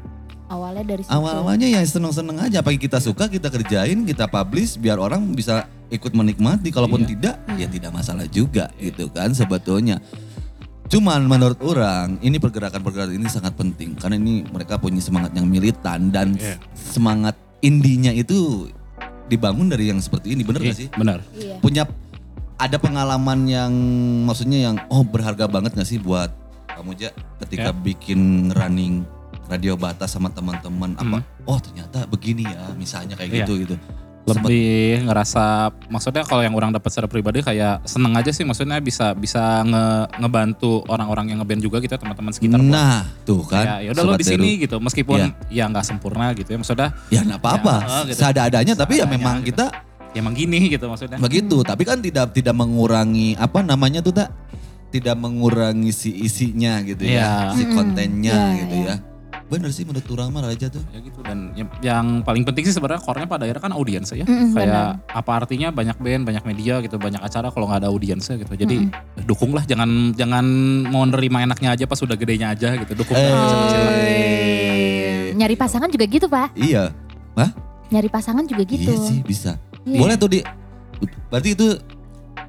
Awalnya dari situ. Awal-awalnya ya seneng-seneng aja. Apa kita suka kita kerjain, kita publish biar orang bisa ikut menikmati. Kalaupun Iya. tidak, ya tidak masalah juga gitu kan sebetulnya. Cuman menurut orang ini pergerakan-pergerakan ini sangat penting karena ini mereka punya semangat yang militan dan Iya. semangat indinya itu dibangun dari yang seperti ini bener gak sih? Benar. Iya. Punya ada pengalaman yang maksudnya yang oh berharga banget gak sih buat kamu Ja ketika Ya. bikin running radio batas sama teman-teman apa Hmm. oh ternyata begini ya misalnya kayak Iya. gitu gitu. Sempet- Lebih ngerasa maksudnya kalau yang orang dapat secara pribadi kayak seneng aja sih maksudnya bisa bisa nge- ngebantu orang-orang yang ngeband juga gitu teman-teman sekitar. Nah, tuh kan. ya udah lo di sini gitu meskipun Iya. ya nggak sempurna gitu ya maksudnya Ya enggak apa-apa. Ya, gitu. Seadanya tapi ya memang gitu. kita ya emang gini gitu maksudnya. begitu, tapi kan tidak tidak mengurangi apa namanya tuh tak tidak mengurangi si isinya gitu ya, Iya. si kontennya Iya, gitu iya. ya. Bener sih menurut orang mah Raja tuh. ya gitu dan yang, yang paling penting sih sebenarnya core-nya pada akhirnya kan audiens ya Mm-mm, kayak apa artinya banyak band banyak media gitu banyak acara kalau nggak ada audiensnya gitu jadi dukunglah jangan jangan mau nerima enaknya aja pas sudah gedenya aja gitu dukung kecil-kecilan. Eh. Nyari pasangan juga gitu pak. Iya. Hah? Nyari pasangan juga gitu. Iya sih bisa. Iya. Boleh tuh di berarti itu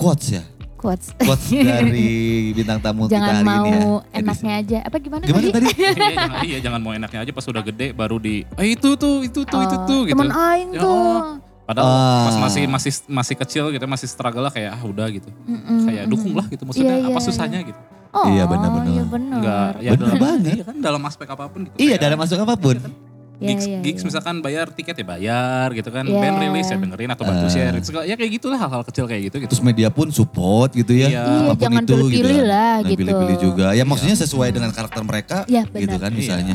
quotes ya. Quotes. Quotes dari bintang tamu kita Jangan hari mau ini ya. edisi. enaknya aja. Apa gimana, Gimana tadi? iya, jangan, iya jangan mau enaknya aja pas sudah gede baru di eh itu tuh itu tuh itu tuh gitu Temen aing Ya, tuh. oh. padahal Ah. pas masih masih masih kecil gitu masih struggle lah kayak ah udah gitu Mm-mm, kayak mm-mm. dukung lah gitu maksudnya Iya, apa iya, susahnya gitu Oh, Iya, benar-benar. Iya benar. enggak ya Bener dalam, banget. iya kan dalam aspek apa pun gitu Iya, Kayak dalam masuk apa pun. Iya, gigs, iya, gigs iya. misalkan bayar tiket ya bayar gitu kan Iya. band rilis ya dengerin atau bantu Ah. share gitu. ya kayak gitulah hal-hal kecil kayak gitu gitu Terus media pun support gitu ya. Iya. Iya, Apa pun jangan itu gitu. pilih-pilih lah Nah, gitu. Pilih-pilih juga. Ya maksudnya sesuai dengan karakter mereka Iya gitu kan Iya. misalnya.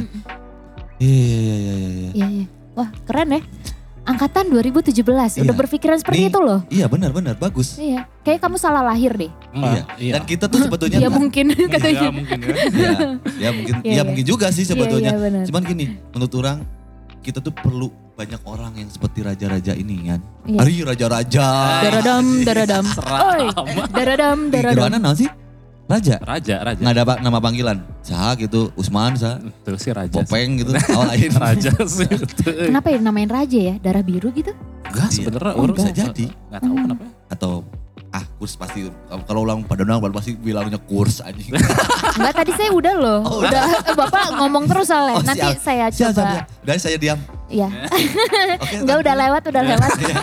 Iya iya iya iya. iya. Iya iya. Wah keren ya. Angkatan 2017 udah Iya. berpikiran seperti Nih, itu loh. Iya benar benar bagus. Iya. Kayak kamu salah lahir deh. Iya. iya Dan kita tuh sebetulnya Iya mungkin Iya, katanya. mungkin ya ya, ya mungkin Iya, ya iya. mungkin juga sih sebetulnya. Iya, iya. Cuman gini, menurut orang kita tuh perlu banyak orang yang seperti raja-raja ini kan. Iya. Hari raja-raja. Daradam, daradam. [LAUGHS] Oi, daradam, Di daradam. Naon sih? Raja. raja raja Nggak ada pak- nama panggilan. Sah gitu, Usman sah, itu sih raja sih. Popeng gitu. [LAUGHS] Oh lain. raja sih. Kenapa ya namain raja ya? Darah biru gitu? enggak Iya. sebenarnya Oh, orang bisa jadi. nggak tahu kenapa ya. Atau ah kurs pasti kalau ulang pada orang pasti bilangnya kurs anjing. [LAUGHS] Enggak tadi saya udah loh. Oh, udah Bapak ngomong terus soalnya. Oh, Nanti siap. saya coba. siap, siap. Dan saya diam. Iya. [LAUGHS] Oke. Enggak udah lewat, udah lewat. Iya.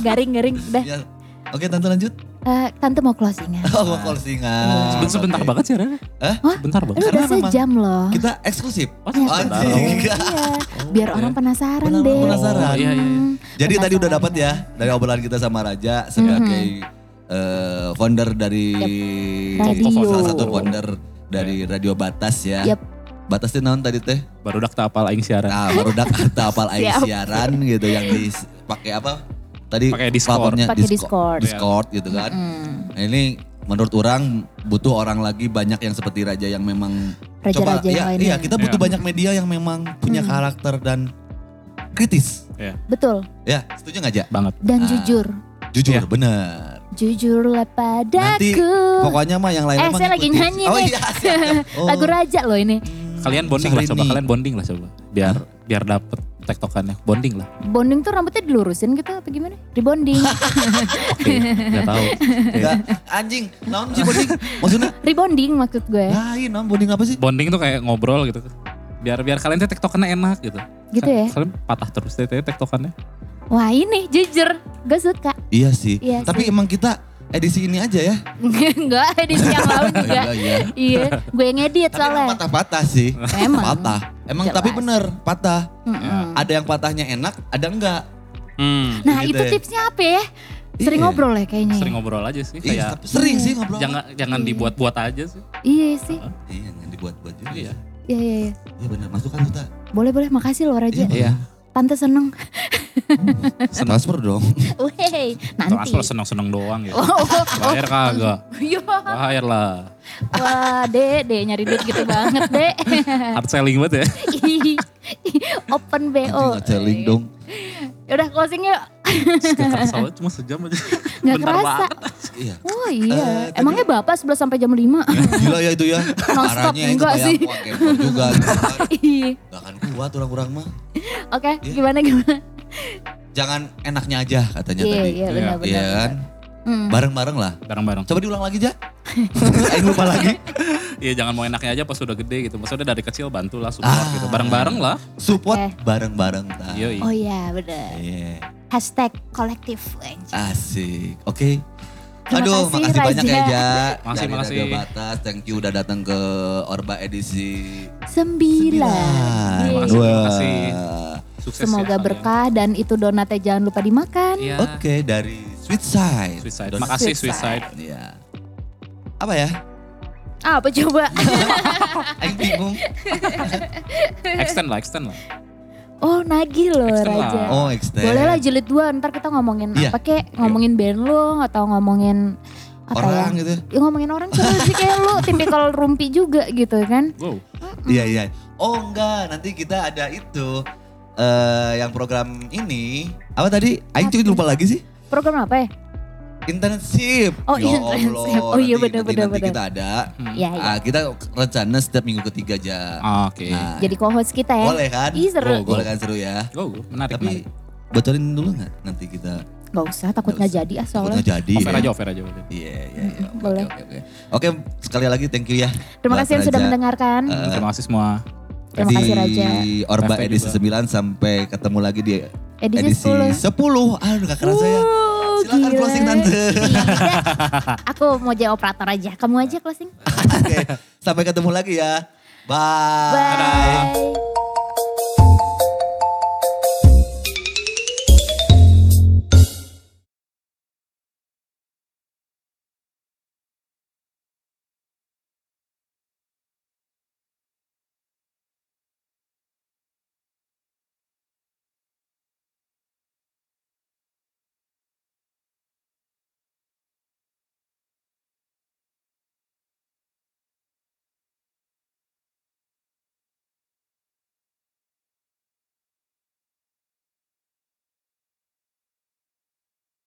Garing-garing udah. Oke, tante lanjut. Eh, tante mau closingan. [LAUGHS] Oh, mau closingan. Seben- sebentar Oke. banget sih Rere. Hah? Bentar banget. Karena udah memang sejam loh. Kita eksklusif. Oh, sebentar. Anjing. Iya, biar orang penasaran Benar, deh. penasaran. Oh, iya, iya, iya. Hmm, Jadi tadi udah penasaran. dapat ya dari obrolan kita sama Raja sebagai eh, founder dari Radio. salah satu founder dari Radio Batas ya. Yap. Batas itu naon tadi teh? Baru dak tak apal aing siaran. Nah, baru dak [LAUGHS] apal aing siaran gitu yang dipakai apa? Tadi Pakai Discord. Pakai Disco- Discord. Discord gitu kan. Hmm, Nah, ini menurut orang butuh orang lagi banyak yang seperti Raja yang memang Raja-raja coba yang iya, lainnya. iya kita butuh Iya. banyak media yang memang punya Hmm. karakter dan kritis. Betul. Ya, setuju nggak Ja? Banget. Dan Ah. jujur. Jujur, Iya. bener. Jujurlah Nanti padaku. pokoknya mah yang lain Eh, saya lagi nyanyi Oh nih. iya, siap. [LAUGHS] Oh. Lagu Raja loh ini. Kalian bonding lah coba kalian bonding lah coba. Biar biar dapet tektokannya. Bonding lah. Bonding tuh rambutnya dilurusin gitu apa gimana? Rebonding. [LAUGHS] Oke, enggak tahu. Enggak, anjing. Naon sih bonding? Maksudnya? Rebonding maksud gue. Lain, naon bonding apa sih? Bonding tuh kayak ngobrol gitu. Biar biar kalian tuh tektokannya enak gitu. Gitu ya. Kalian patah terus deh deh tektokannya. Wah ini jujur. Gue suka. Iya sih. Iya Tapi sih. emang kita edisi ini aja ya. [LAUGHS] Enggak, edisi yang lalu [LAUGHS] juga. Iya, iya. iya, gue yang edit Tapi soalnya. patah-patah sih. Emang. Patah. Emang Jelas. tapi bener, patah. Mm-mm. Ada yang patahnya enak, ada enggak. Hmm. Nah Gitu itu ya. tipsnya apa ya? Sering Iya. ngobrol ya kayaknya. Sering ngobrol aja sih Iya, kayak sering sih ngobrol. jangan jangan dibuat-buat aja sih. Iya sih. Iya, jangan dibuat-buat juga. Iya. ya. Iya iya iya. Iya bener, masuk kan tuh tak. Boleh boleh makasih loh Raja. Iya. Tante seneng. Transfer dong. Weh, nanti. Transfer seneng-seneng doang ya. Oh, oh, oh. Bayar kagak. Iya. Bayar lah. Wah, Dek, Dek nyari duit gitu banget, Dek. Hard selling banget ya. Open BO. Anjing ngecelling dong. Yaudah closing yuk. Gak banget, cuma sejam aja. Nggak Bentar kerasa. banget. Iya. Oh iya, Eh, tadi- emangnya Bapak 11 sampai jam 5? Gila ya itu ya. [LAUGHS] Parahnya yang enggak sih. kuat kepo juga. gitu kan. [LAUGHS] Iya. Gak akan kuat orang-orang mah. Oke, Iya. gimana gimana? Jangan enaknya aja katanya Iya, tadi. iya benar benar. Iya kan? Hmm. Bareng-bareng lah. Bareng-bareng. Coba diulang lagi, Ja. [LAUGHS] Aing lupa lagi. Iya jangan mau enaknya aja pas udah gede gitu. Maksudnya dari kecil bantulah support Ah. gitu. Bareng-bareng lah. Support Oke. bareng-bareng. Ta. Yoi. Oh iya benar. Iya. Hashtag kolektif. Asik. Oke. Terima Aduh, kasih, makasih banyak ya, Raja. Ja. Makasih, Dari makasih. Radio Batas, thank you udah datang ke Orba edisi Sembilan. Makasih, makasih. Sukses ya Semoga kalian. berkah dan itu donatnya jangan lupa dimakan. Iya. Oke, dari Sweet Side. Sweet Side. Makasih Sweet Side. Iya. Apa ya? Apa coba? [LAUGHS] Aing bingung. [LAUGHS] Extend lah, extend lah. oh nagih loh Extend lah. Raja. Oh, extend. Boleh lah jilid dua ntar kita ngomongin Iya. apa kek ngomongin band lo atau ngomongin apa Orang ya? gitu. Ya, ngomongin orang seru sih kayak lu [LAUGHS] tipikal rumpi juga gitu kan. Wow. Iya, iya. Oh, enggak, nanti kita ada itu eh yang program ini apa tadi? Aing cuy lupa lagi sih. Program apa ya? Internship. Oh, Ya internship. Allah, Oh, iya, nanti- benar, kita ada. Iya, iya. Ah, kita rencana setiap minggu ketiga aja. Ah, Oke. Nah, Jadi co-host kita ya. boleh kan? Ih seru. Go. Boleh kan seru ya. Go, go. Menarik, Tapi menarik. bocorin dulu nggak nanti kita Gak usah takut Nggak usah. jadi ah takut soalnya. nggak jadi. Offer ya. aja, offer aja. udah. Iya, iya, iya. [LAUGHS] Oke, boleh. Oke, oke. Oke, sekali lagi thank you ya. Terima kasih yang sudah mendengarkan. Eh, Terima kasih semua. Terima di kasih Raja. Orba FP edisi juga. 9 sampai ketemu lagi di Edisi, edisi 10. 10. Aduh gak kerasa ya. Wuh, Silakan gila. closing tante. Tidak. Aku mau jadi operator aja. Kamu aja closing. [LAUGHS] Oke, sampai ketemu lagi ya. Bye. Bye.